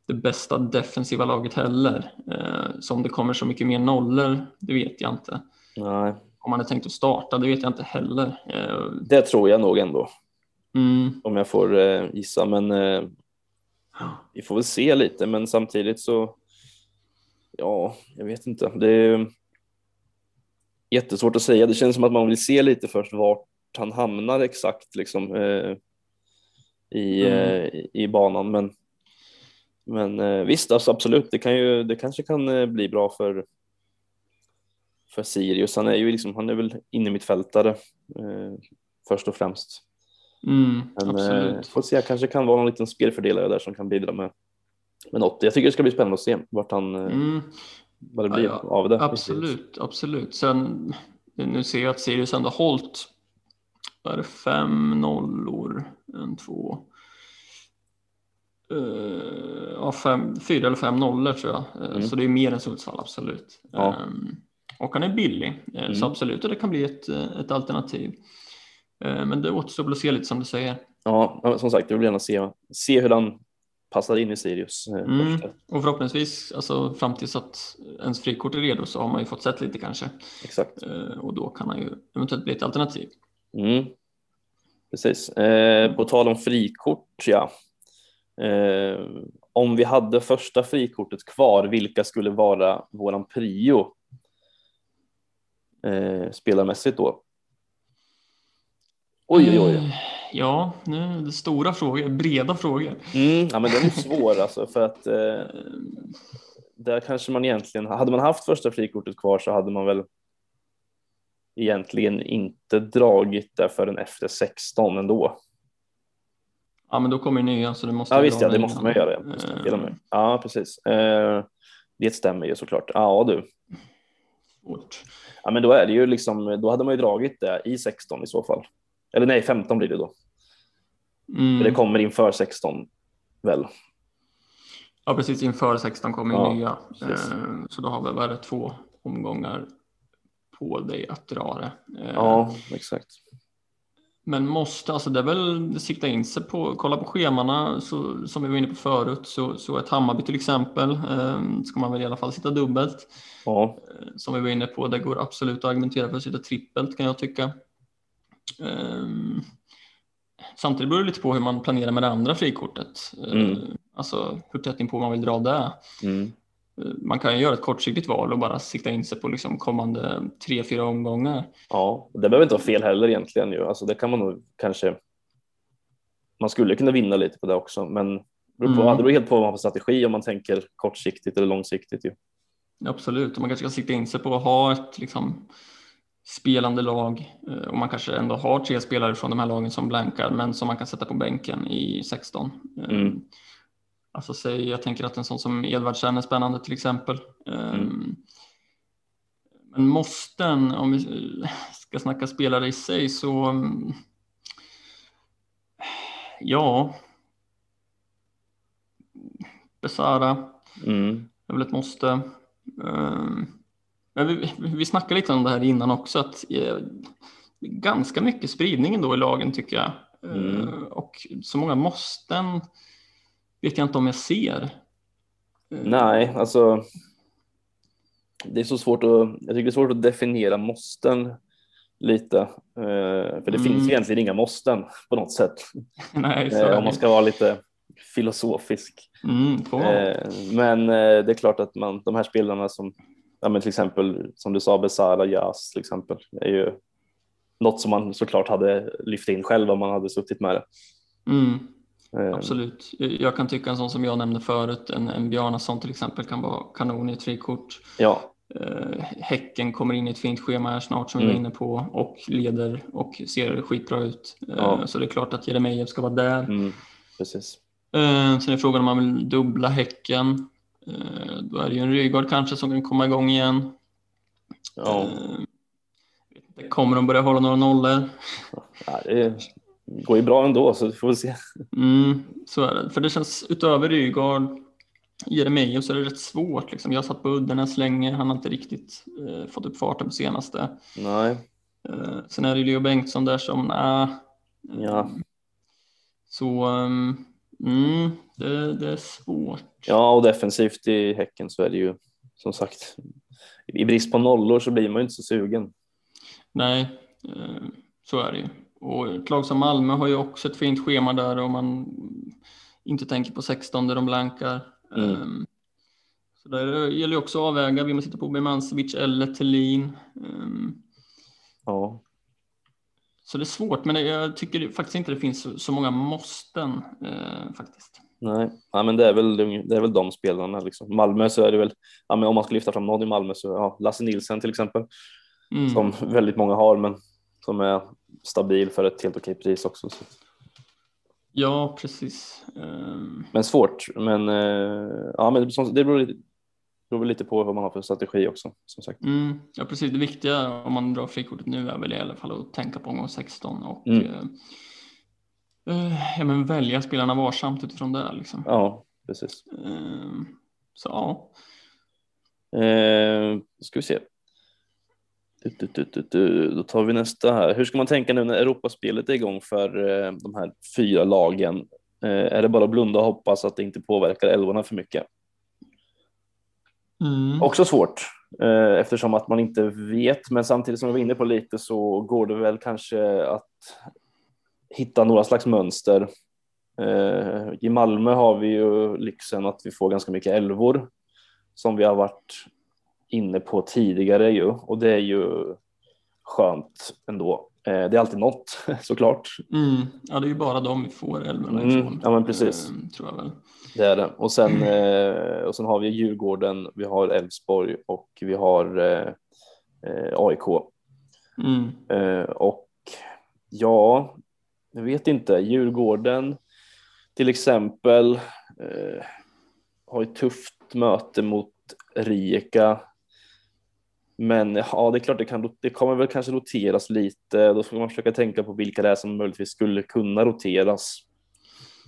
det bästa defensiva laget heller. Eh, så om det kommer så mycket mer nollor, det vet jag inte. Nej, Om man är tänkt att starta, det vet jag inte heller. Eh, det tror jag nog ändå, mm, om jag får eh, gissa. Men eh, vi får väl se lite, men samtidigt så, ja, jag vet inte. Det är jättesvårt att säga. Det känns som att man vill se lite först vart han hamnar exakt liksom i, Mm. i- banan. Men, men visst, alltså, absolut, det, kan ju, det kanske kan bli bra för, för Sirius. Han är ju liksom, han är väl inne mittfältare eh, först och främst. mm, Men eh, får se, kanske kan vara någon liten spelfördelare där som kan bidra med, med något. Jag tycker det ska bli spännande att se vart han, eh, Mm, vad det Ja, blir ja, av det. absolut, absolut. Sen, nu ser jag att Sirius ändå har hållit, vad är det, fem nollor, en, två, ja, fem, fyra eller fem nollor tror jag. Eh, Mm. Så det är mer än Sundsvall, absolut. Ja. Ehm, och han är billig, eh, Mm. så absolut, och det kan bli ett, eh, ett alternativ. Eh, Men det återstår att se lite som du säger. Ja, som sagt, jag vill gärna se, se hur han passar in i Sirius. Mm. Och förhoppningsvis, alltså fram tills att ens frikort är redo så har man ju fått sett lite kanske. Exakt. Och då kan han ju eventuellt bli ett alternativ. Mm. Precis. Eh, på tal om frikort, ja. Eh, om vi hade första frikortet kvar, vilka skulle vara våran prio eh, spelarmässigt då? Oj, oj, oj. Eh, Ja, nu är det stora frågor, breda frågor. Mm, ja, men den är svår <laughs> alltså för att eh, där kanske man egentligen, hade man haft första frikortet kvar så hade man väl egentligen inte dragit det förrän efter 16 ändå. Ja, men då kommer ju nya så det måste Ja vi visst, ja, det måste man göra. Ja, det, Eh, ja precis. Eh, det stämmer ju såklart. Ja du. svårt. Ja, men då är det ju liksom, då hade man ju dragit det i 16 i så fall. Eller nej, 15 blir det då. Mm. Det kommer inför 16 väl? Ja, precis inför 16 kommer Ja, nya. precis. Eh, Så då har vi bara två omgångar på dig att dra det. Eh, Ja, exakt. Men måste, alltså det är väl sikta in sig på, kolla på schemana så, som vi var inne på förut, så, så ett Hammarby till exempel eh, ska man väl i alla fall sitta dubbelt. Ja, Eh, Som vi var inne på, det går absolut att argumentera för att sitta trippelt kan jag tycka. Ehm, Samtidigt beror det lite på hur man planerar med det andra frikortet. Eh, Mm. Alltså hur tätt inpå man vill dra det. mm. Man kan ju göra ett kortsiktigt val och bara sikta in sig på liksom kommande tre, fyra omgångar. ja. det behöver inte vara fel heller egentligen ju. Alltså det kan man nog kanske. Man skulle kunna vinna lite på det också, men det beror, på, Mm. det beror helt på vad man har för strategi om man tänker kortsiktigt eller långsiktigt. Ju. Absolut, och man kanske ska sikta in sig på att ha ett liksom, spelande lag eh, och man kanske ändå har tre spelare från de här lagen som blankar men som man kan sätta på bänken i 16. Eh, Mm. Alltså säg, jag tänker att en sån som Edvardsen är spännande till exempel. Mm. Men måsten, om vi ska snacka spelare i sig så mm, ja. Besara Mm. är väl ett måste. Ehm, Men vi, vi- snackade lite om det här innan också, att eh, ganska mycket spridning ändå i lagen tycker jag. Mm. Eh, Och så många måsten vet jag inte om jag ser. Eh, Nej, alltså. Det är så svårt att, jag tycker det är svårt att definiera måsten lite. Eh, för det Mm. finns egentligen inga måsten på något sätt. <laughs> Nej, Eh, om man ska vara lite filosofisk. Mm, men det är klart att man, de här spelarna som, ja, men till exempel som du sa, Besara, Jas till exempel, är ju något som man såklart hade lyft in själv om man hade suttit med det. Mm, absolut. Jag kan tycka en sån som jag nämnde förut, en, en Bjarnason till exempel kan vara kanon i ett frikort. Ja, Eh, häcken kommer in i ett fint schema här snart som vi var Mm. inne på och leder och ser skitbra ut. Eh, Ja. Så det är klart att Jeremejeff ska vara där. mm, precis. Eh, sen är frågan om man vill dubbla Häcken. Eh, då är det ju en Rygaard kanske som kan komma igång igen. Ja, Eh, kommer de börja hålla några nollor? ja, det är går ju bra ändå så vi får väl se. Mm, så är det. För det känns utöver Rygaard, Jeremejeff så är det rätt svårt. Liksom. Jag har satt på Uddenäs länge, han har inte riktigt eh, fått upp farten på senaste. Nej, Eh, sen är det Leo Bengtsson där som, nej. Ja. Så, um, mm, det, det är svårt. ja och defensivt i Häcken så är det ju som sagt i brist på nollor så blir man ju inte så sugen. Nej, eh, så är det ju. Och ett lag som Malmö har ju också ett fint schema där om man inte tänker på 16 där de blankar. Mm. Ehm, Så där gäller ju också att avväga, vill man sitta på Birmancevic eller Thelin? Ehm, Ja, Så det är svårt, men jag tycker faktiskt inte det finns så- så många måsten eh, faktiskt. nej, ja, men det är väl det är väl de spelarna liksom. Malmö så är det väl, ja, men om man ska lyfta fram någon i Malmö så ja, Lasse Nilsen till exempel Mm. som väldigt många har men som är stabil för ett helt okej pris också. Så. Ja, precis. Ehm, Men svårt, men eh, ja, men det beror, lite, beror väl lite på vad man har för strategi också som sagt. Mm, ja, precis. Det viktiga om man drar frikortet nu är väl i alla fall att tänka på omgång 16 och Mm. eh, eh, ja, men välja spelarna varsamt utifrån det. Liksom. Ja, precis. Ehm, så ja, Eh, ska vi se. Du, du, du, du. Då tar vi nästa här. Hur ska man tänka nu när Europaspelet är igång för eh, de här fyra lagen? Eh, är det bara att blunda och hoppas att det inte påverkar älvorna för mycket? mm. Också svårt eh, eftersom att man inte vet, men samtidigt som vi var inne på lite så går det väl kanske att hitta några slags mönster. I Malmö har vi ju lyxen att vi får ganska mycket älvor som vi har varit inne på tidigare ju och det är ju skönt ändå. Eh, det är alltid något <laughs> såklart. Mm. ja, det är ju bara de vi får älvorna Mm, ifrån. ja, men precis. ehm, tror jag väl. Det är det. Och sen, eh, och sen har vi Djurgården, vi har Elfsborg och vi har eh, eh, AIK. Mm. Eh, och ja, jag vet inte. Djurgården till exempel eh, har ett tufft möte mot Rijeka. Men ja, det är klart det, kan, det kommer väl kanske roteras lite. Då får man försöka tänka på vilka det är som möjligtvis skulle kunna roteras.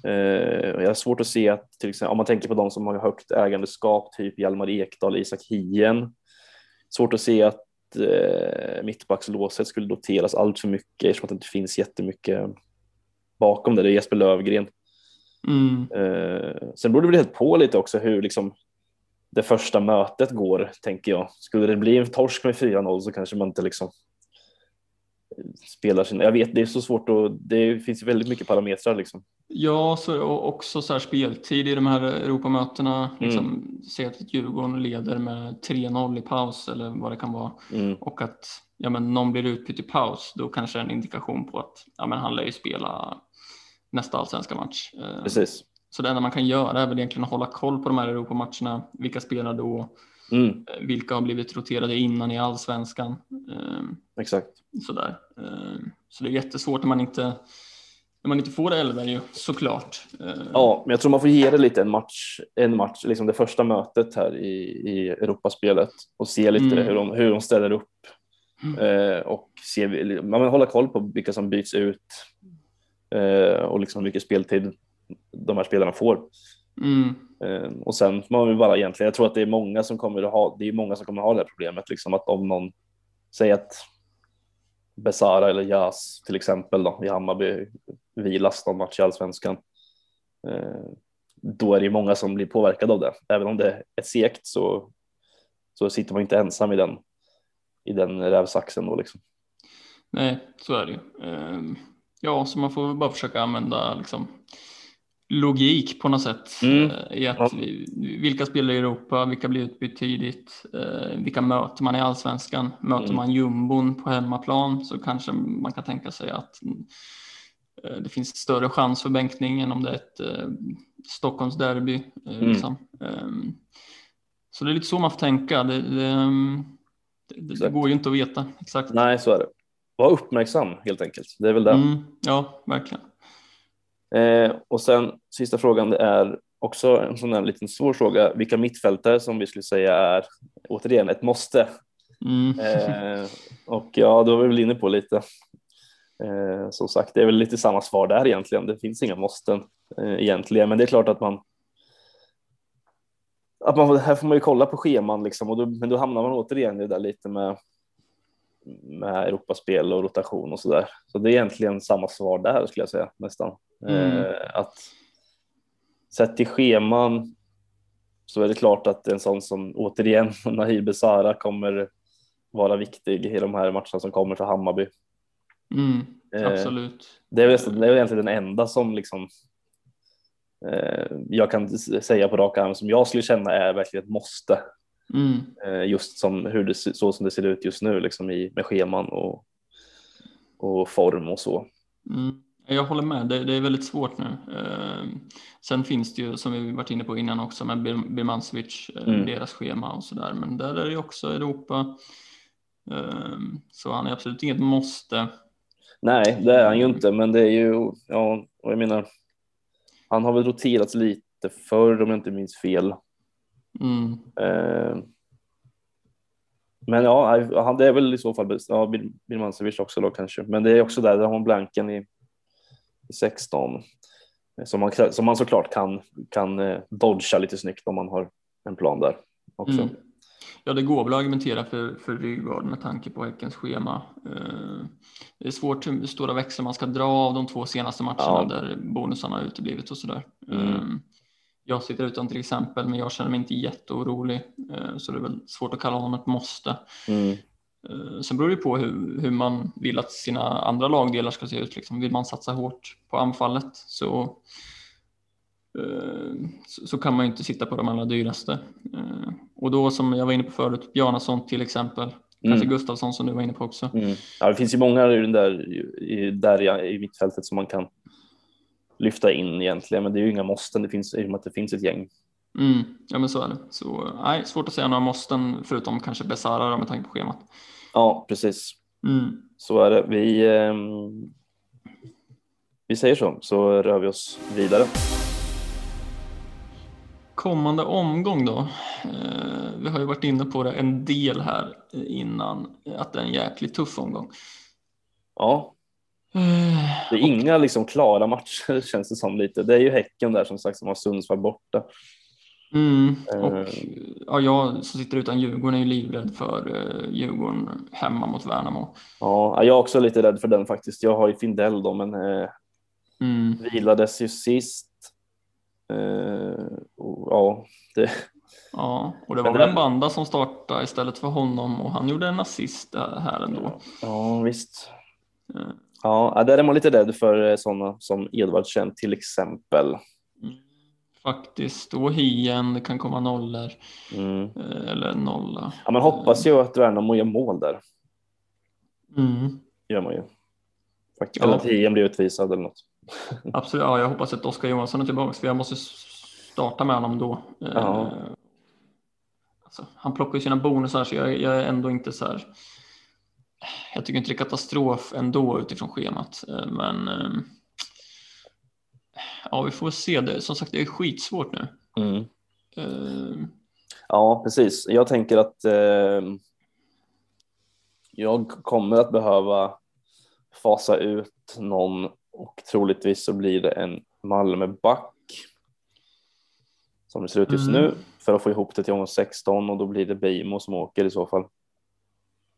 Eh, jag har svårt att se att till exempel om man tänker på de som har högt ägandeskap, typ Hjalmar Ekdal, Isak Hien. Svårt att se att eh, mittbackslåset skulle roteras allt för mycket eftersom att det inte finns jättemycket bakom det. Det är Jesper Lövgren. Mm. Eh, sen beror det väl helt på lite också hur liksom det första mötet går, tänker jag. Skulle det bli en torsk med 4-0 så kanske man inte liksom spelar sin... Jag vet, det är så svårt och det finns väldigt mycket parametrar liksom. Ja, så, och också så här speltid i de här Europamötena. Liksom, Se att Djurgården leder med 3-0 i paus eller vad det kan vara. Mm. Och att ja, men någon blir utbytt i paus, då kanske det är en indikation på att ja, men han lär ju spela nästa allsvenska match. Eh, Precis. Så det enda man kan göra är väl egentligen att hålla koll på de här Europamatcherna. Vilka spelar då? Mm, Eh, Vilka har blivit roterade innan i allsvenskan? Eh, exakt. Sådär. Eh, Så det är jättesvårt när man inte, när man inte får elver ju såklart. Eh, Ja, men jag tror man får ge det lite en match, en match liksom det första mötet här i, i Europaspelet och se lite Mm. hur, de, hur de ställer upp eh, och se, man vill hålla koll på vilka som byts ut eh, och liksom hur mycket speltid de här spelarna får. Mm, Eh, och sen får man vill bara egentligen, jag tror att det är många som kommer att ha, det är många som kommer att ha det här problemet, liksom att om någon säger att Besara eller Jas till exempel då, i Hammarby vilas någon match i allsvenskan. Eh, då är det ju många som blir påverkade av det. Även om det är segt så, så sitter man inte ensam i den, i den rävsaxen då liksom. nej, så är det ju. Eh, Ja, så man får bara försöka använda liksom, logik på något sätt. Mm. eh, I att Ja. vi, vilka spelar i Europa, vilka blir utbytt tidigt, eh, vilka möter man i allsvenskan? Möter Mm. man jumbon på hemmaplan så kanske man kan tänka sig att eh, det finns större chans för bänkning än om det är ett Stockholmsderby. Mm. liksom. Ehm, så det är lite så man får tänka. Det, det, det, det går ju inte att veta exakt. Nej, så är det. Var uppmärksam helt enkelt. Det är väl det. Mm, ja, verkligen. Eh, och sen sista frågan det är också en sån här liten svår fråga. Vilka mittfältare som vi skulle säga är återigen ett måste. Mm. Eh, och ja, då var vi väl inne på lite. Eh, som sagt, det är väl lite samma svar där egentligen. Det finns inga måsten eh, egentligen, men det är klart att man att man, här får man ju kolla på scheman liksom och då, men då hamnar man återigen i det där lite med med Europaspel och rotation och så där. Så det är egentligen samma svar där skulle jag säga nästan. Mm. Eh, att sett till scheman så är det klart att en sån som återigen <laughs> Nahir Besara kommer vara viktig i de här matcherna som kommer för Hammarby. Mm, Eh, absolut. Det är, väl, det är egentligen den enda som liksom eh, jag kan säga på rak arm som jag skulle känna är verkligen ett måste. Mm, Eh, just som hur det, så som det ser ut just nu liksom i, med scheman och, och form och så. mm. Jag håller med, det, det är väldigt svårt nu. Eh, sen finns det ju, som vi varit inne på innan också, med Bir- Birmancevic, eh, Mm. deras schema och sådär. Men där är det ju också Europa. Eh, så han är absolut inget måste. Nej, det är han ju inte, men det är ju, ja, och jag menar, han har väl roterats lite förr om jag inte minns fel. Mm, Eh, men ja, det är väl i så fall ja, Bir- Birmancevic också då kanske, men det är också där, där har man blanken i, i 16 eh, som man, som man såklart kan, kan eh, dodga lite snyggt om man har en plan där också. Mm. Ja, det går väl att argumentera för, för Rygaard med tanke på Häckens schema. Eh, Det är svårt hur stora växlar man ska dra av de två senaste matcherna Ja. där bonusarna har uteblivit och sådär. Mm. Jag sitter utan till exempel, men jag känner mig inte jätteorolig, eh, så det är väl svårt att kalla honom ett måste. Mm. Eh, Sen beror det på hur, hur man vill att sina andra lagdelar ska se ut. Liksom. Vill man satsa hårt på anfallet så, eh, så, kan man ju inte sitta på de allra dyraste. Och då som jag var inne på förut, Bjarnason till exempel, kanske Mm. Gustafsson som du var inne på också. Mm. Ja, det finns ju många i den där, i, där i, i mittfältet som man kan lyfta in egentligen, men det är ju inga måsten. Det finns i och med att det finns ett gäng. Mm, ja men så är det. Så nej, svårt att säga några måsten förutom kanske Besara med tanke på schemat. Ja, precis. Mm. Så är det. Vi, ehm, vi säger så, så rör vi oss vidare. Kommande omgång då. Eh, vi har ju varit inne på det en del här innan, att det är en jäkligt tuff omgång. Ja, Det är inga liksom klara matcher <laughs> känns det som lite. Det är ju Häcken där som sagt som har Sundsvall borta. Mm, och Eh. ja, jag som sitter utan Djurgården är ju livrädd för eh, Djurgården hemma mot Värnamo. Ja, jag är också lite rädd för den faktiskt. Jag har ju Findell då, men eh, Mm, vilades ju sist. Eh, och, ja, det, ja, och det var väl en banda som startade istället för honom och han gjorde en assist här ändå. ja visst. Eh, Ja, där är man lite rädd för sådana som Edvard Kjell till exempel. mm, Faktiskt, och Hien, det kan komma nollor Mm. eh, eller nolla. Ja, man hoppas ju att Värnamo gör mål där. Mm. gör man ju. Faktiskt. Ja. Eller att Hien blir utvisad eller något. <laughs> Absolut, ja, jag hoppas att Oskar Johansson är tillbaka för jag måste starta med honom då. Eh, Ja. Alltså, han plockar ju sina bonusar så jag, jag är ändå inte så här. Jag tycker inte det är katastrof ändå utifrån schemat, eh, men eh, ja, vi får se. Det. Som sagt, det är skitsvårt nu. Mm. Eh, Ja, precis. Jag tänker att eh, jag kommer att behöva fasa ut någon och troligtvis så blir det en Malmöback som det ser ut just Mm. nu för att få ihop det till omgång 16 och då blir det Beijmo som åker i så fall.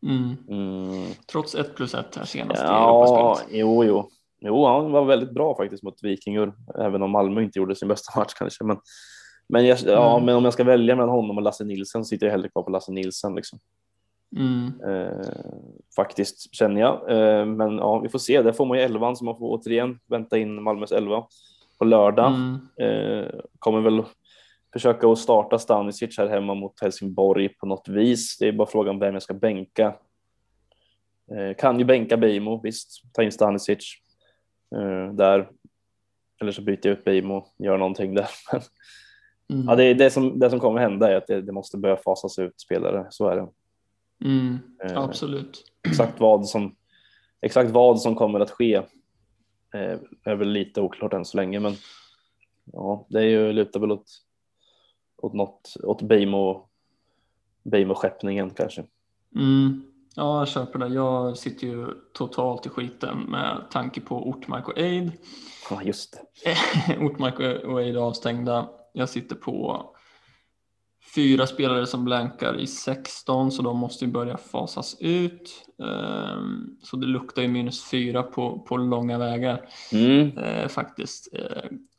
Mm. Mm. Trots ett plus ett här senast i Ja, Europaspelet. jo, jo. Jo, han var väldigt bra faktiskt mot Vikingur, även om Malmö inte gjorde sin bästa <laughs> match kanske. Men, men, jag, ja, Mm. men om jag ska välja mellan honom och Lasse Nilsson så sitter jag hellre kvar på Lasse Nilsson. Liksom. Mm. Eh, faktiskt känner jag. Eh, men ja, vi får se. Där får man ju elvan så man får återigen vänta in Malmös elva på lördag. Mm. Eh, kommer väl försöka att starta Stanisic här hemma mot Helsingborg på något vis. Det är bara frågan vem jag ska bänka. Eh, kan ju bänka Beijmo, visst, ta in Stanisic eh, där. Eller så byter jag ut Beijmo, gör någonting där. <laughs> Mm. ja, det, är det, som, det som kommer hända är att det, det måste börja fasas ut spelare, så är det. Mm. Eh, Absolut. Exakt vad som, exakt vad som kommer att ske eh, är väl lite oklart än så länge, men ja, det är ju lutar väl åt, åt något, åt Beijmo, Beijmo-skeppningen kanske. Mm. Ja, jag köper det. Jag sitter ju totalt i skiten med tanke på Ortmark och Eid. Ja, just det. <laughs> Ortmark och Eid är avstängda. Jag sitter på fyra spelare som blankar i 16 så de måste ju börja fasas ut. Ehm, Så det luktar ju minus fyra på, på långa vägar Mm. eh, faktiskt.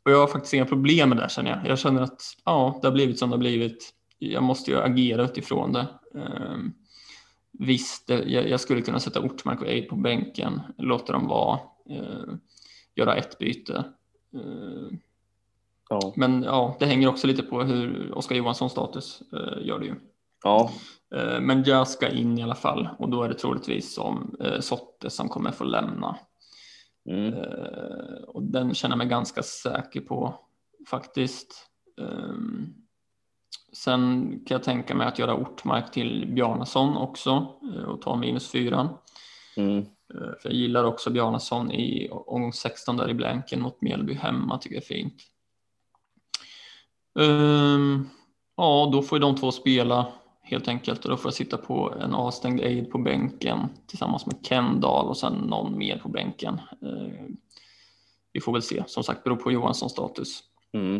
Och jag har faktiskt inga problem med det känner jag. Jag känner att ja, det har blivit som det har blivit. Jag måste ju agera utifrån det. Ehm, Visst, det- jag, jag skulle kunna sätta Ortmark och Eid på bänken, låta dem vara, eh, göra ett byte. Eh, Ja. men ja, det hänger också lite på hur Oskar Johanssons status eh, gör det ju. ja, men jag ska in i alla fall och då är det troligtvis som eh, Sotte som kommer få lämna. Mm. Eh, och den känner jag mig ganska säker på faktiskt. Ehm, sen kan jag tänka mig att göra Ortmark till Bjarnason också eh, och ta minus fyran. Mm. Eh, För jag gillar också Bjarnason i omgång 16 där i blanken mot Mjällby hemma, tycker jag är fint. Ehm, ja, då får ju de två spela helt enkelt och då får jag sitta på en avstängd aid på bänken tillsammans med Kendall och sen någon mer på bänken. Eh, vi får väl se, som sagt beror på Johanssons status. Mm.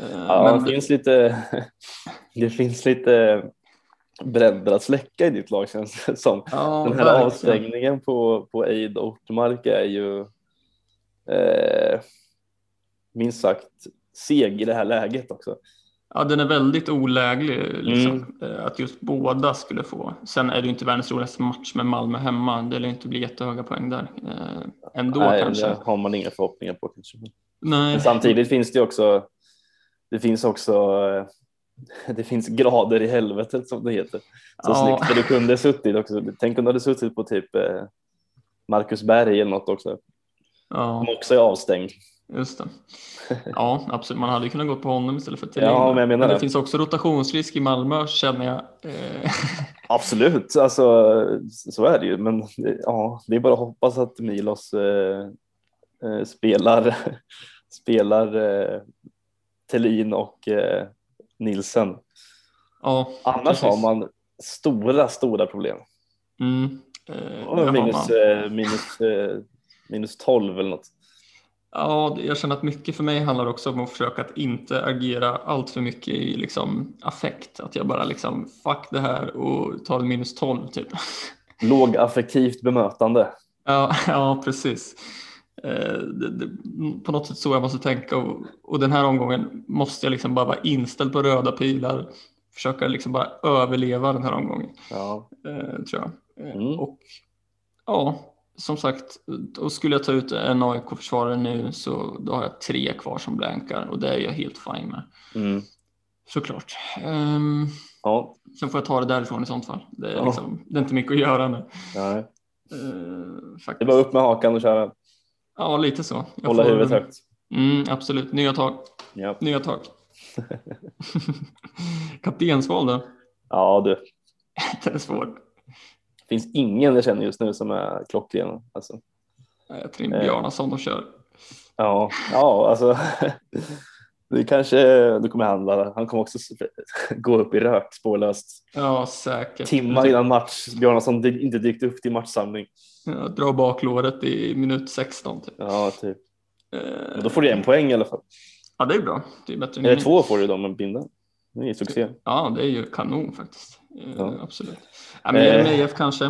Eh, Ja, men det finns lite, <laughs> det finns lite bränder att släcka i ditt lag känns det som. ja, Den här verkligen. avstängningen på, på Eid och Ortmark är ju eh, minst sagt seg i det här läget också. Ja, den är väldigt oläglig liksom, Mm. eh, att just båda skulle få. Sen är det ju inte världens roligaste match med Malmö hemma. Det lär inte bli jättehöga poäng där. Eh, ändå Nej, kanske. det har man inga förhoppningar på kanske. Nej. Men samtidigt finns det också, det finns också, eh, det finns grader i helvetet som det heter. Så Ja. snyggt, för du kunde suttit också. Tänk om du hade suttit på typ Marcus Berg eller något också, Ja, som också är avstängd. Just det. Ja, absolut. Man hade kunnat gå på honom istället för Thelin. Ja, men jag menar det det. finns också rotationsrisk i Malmö känner jag. Eh, Absolut, alltså, så är det ju. Men ja, det är bara att hoppas att Milos eh, eh, spelar, <laughs> spelar eh, Thelin och eh, Nilsen. ja, Annars precis. har man stora, stora problem. Mm, eh, Minus, eh, minus, minus 12 eller något. Ja, jag känner att mycket för mig handlar också om att försöka att inte agera allt för mycket i liksom affekt. Att jag bara liksom fuck det här och tar minus 12 typ. Lågaffektivt bemötande. Ja, <laughs> ja precis. Eh, det, det, på något sätt så jag måste tänka och, och den här omgången måste jag liksom bara vara inställd på röda pilar. Försöka liksom bara överleva den här omgången. Ja. eh, tror jag. Eh, Mm. Och ja, som sagt, och skulle jag ta ut en AIK-försvarare nu så då har jag tre kvar som blankar och det är jag helt fine med. Mm. Såklart. Um, Ja. sen får jag ta det därifrån i sånt fall. Det är, Ja. liksom, det är inte mycket att göra nu. Nej. Eh, Det faktiskt. är bara upp med hakan och köra. Ja, lite så. Jag Hålla får- huvudet högt. Mm, absolut. Nya tag. Ja. Nya tag. <laughs> <laughs> Kaptensval då? ja, du. <laughs> Den är svår. Det finns ingen jag känner just nu som är klockren. Alltså. Jag tror Eh. Bjarnason och kör. Ja, ja, alltså. <laughs> Det kanske, det kommer handla. Han kommer också <laughs> gå upp i rök spårlöst. Ja, säkert. Timmar innan match. Bjarnason inte dykt upp till matchsamling. Ja, dra baklåret i minut 16 typ. Ja, typ. Eh, då får du en poäng i alla fall. Ja, det är bra. Det är bättre Eller två får du då med bindeln. Det är succé. Ja, det är ju kanon faktiskt. Eh, Ja. Absolut. Ja, men Eh. Jeremejeff kanske,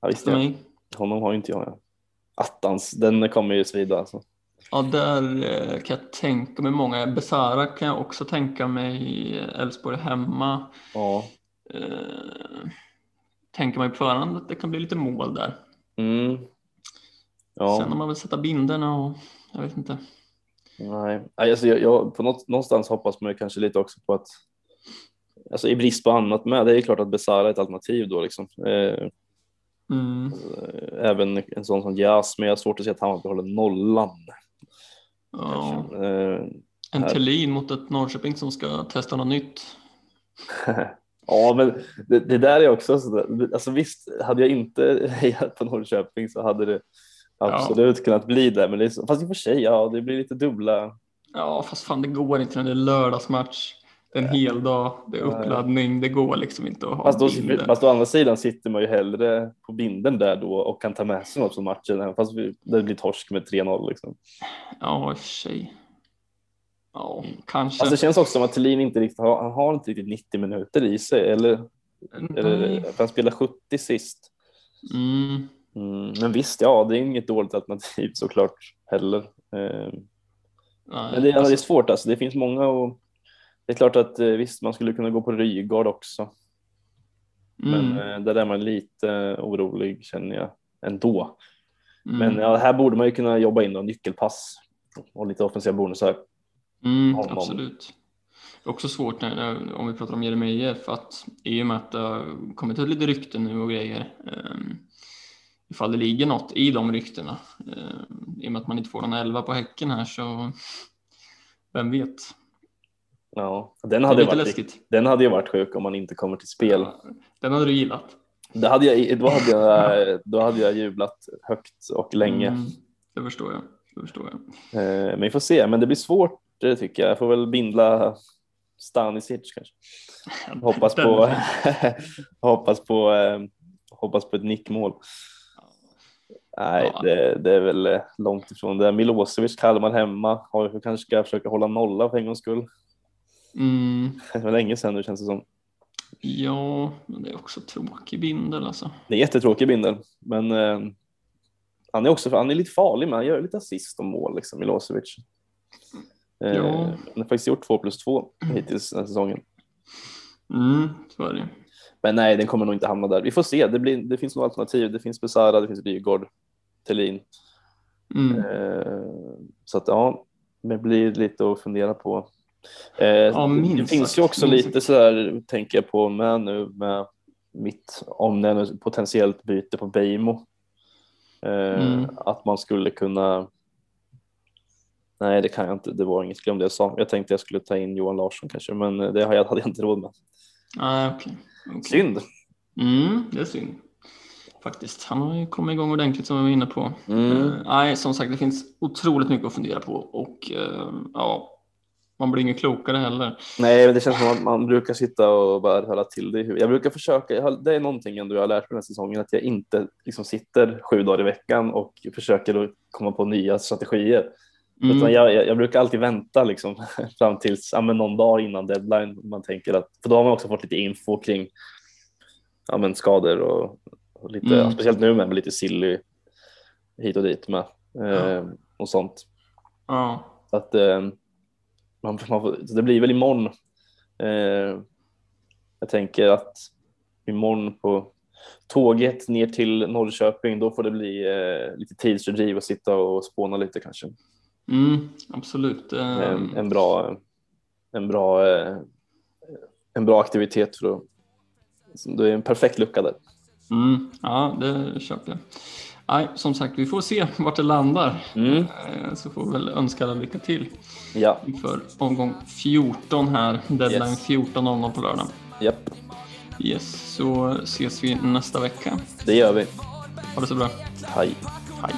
Ja, visst ja. mig. Honom har inte jag. Ja. Attans, den kommer ju svida alltså. Ja, där eh, kan jag tänka mig många. Besara kan jag också tänka mig. Elfsborg hemma. Ja. Eh, tänker mig på förhand att det kan bli lite mål där. Mm. Ja. Sen om man vill sätta binderna och jag vet inte. Nej, alltså jag, jag, på något, någonstans hoppas man kanske lite också på att Alltså i brist på annat med, det är klart att Besara är ett alternativ då liksom. Eh, Mm. även en sån som Jas, men jag har svårt att se att han behåller nollan. Ja. Eh, En. Thelin mot ett Norrköping som ska testa något nytt. <laughs> ja, men det, det där är också sådär. Alltså visst, hade jag inte <laughs> hejat på Norrköping så hade det absolut kunnat bli det. Men det är så, fast i och för sig, ja, det blir lite dubbla. Ja, fast fan det går inte när det är lördagsmatch. En hel dag, det är uppladdning, det går liksom inte att ha Fast, då, bilder. fast å andra sidan sitter man ju hellre på binden där då och kan ta med sig något från matchen, även fast det blir torsk med 3-0. Liksom. Ja, sig. Ja, kanske. Alltså det känns också som att Thelin inte riktigt har, han har inte riktigt 90 minuter i sig, eller, eller för han spelade 70 sist. Mm. Mm, men visst, ja, det är inget dåligt alternativ såklart heller. Eh, men det, är- alltså, det är svårt alltså, det finns många och det är klart att eh, visst, man skulle kunna gå på Rygaard också, men mm, eh, där är man lite orolig känner jag ändå. mm, Men ja, här borde man ju kunna jobba in nyckelpass och lite offensiva bonusar. mm, absolut. Det är också svårt när, när, om vi pratar om Jeremejeff att i och med att det har kommit ut lite rykten nu och grejer um, ifall det ligger något i de ryktena um, i och med att man inte får någon elva på häcken här så vem vet. Ja, den hade, varit, läskigt. den hade ju varit sjuk om man inte kommer till spel. Den hade du gillat. Det hade jag, då, hade jag, <laughs> då hade jag jublat högt och länge. Mm, det förstår jag. Det förstår jag. Eh, Men vi får se, men det blir svårt det tycker jag. Jag får väl bindla Stanisic kanske. <laughs> Hoppas på, <laughs> hoppas på, eh, hoppas på ett nickmål. Nej, Ja. det, det är väl eh, långt ifrån det. Milosevic, Kalmar hemma. Vi kanske ska försöka hålla nolla för en gångs skull. Mm, <laughs> Det var länge sedan nu känns det som. ja, men det är också tråkig bindel alltså. Det är jättetråkig bindel, men eh, han är också han är lite farlig, men han gör lite assist och mål, liksom, Milosevic. Eh, Ja. Han har faktiskt gjort två plus två hittills den här säsongen. Mm, så är det. Men nej, den kommer nog inte hamna där. Vi får se. Det, blir, det finns några alternativ. Det finns Besara, det finns Rygaard, Thelin. Mm. Eh, så att ja, det blir lite att fundera på. Eh, minst det finns sagt, ju också minst lite sagt. så här, tänker jag på med nu med mitt om det är potentiellt byte på Beijmo. Eh, Mm. Att man skulle kunna. Nej, det kan jag inte. Det var inget. Glömde jag sa. Jag tänkte jag skulle ta in Johan Larsson kanske, men det har jag, hade jag inte råd med. Nej, okej. okej. Synd. Mm, det är synd. Faktiskt. Han har ju kommit igång ordentligt som vi var inne på. Mm. Eh, nej, som sagt, det finns otroligt mycket att fundera på och eh, ja, man blir inget klokare heller. Nej, men det känns som att man brukar sitta och bara höra till det i huvudet. Jag brukar försöka, det är någonting ändå jag har lärt mig den här säsongen, att jag inte liksom sitter sju dagar i veckan och försöker att komma på nya strategier. Mm. Utan jag, jag, jag brukar alltid vänta liksom, <laughs> fram tills ja, någon dag innan deadline. Man tänker att, för då har man också fått lite info kring ja, men skador och, och lite, Mm. speciellt nu med, med lite silly hit och dit med eh, och sånt. Ja, att, eh, man, man det blir väl imorgon. Eh, jag tänker att imorgon på tåget ner till Norrköping, då får det bli eh, lite tidsfördriv och sitta och spåna lite kanske. mm, absolut. Eh, En, en bra, en bra, eh, en bra aktivitet för att det är en perfekt lucka där. mm, ja, det köper jag. Nej, som sagt, vi får se vart det landar. Mm. Eh, Så får vi väl önska alla lycka till Ja, inför omgång 14 här. Deadline Yes. 14.00 på lördag. japp, Yes, så ses vi nästa vecka. det gör vi. Ha det så bra. Hej. Hej.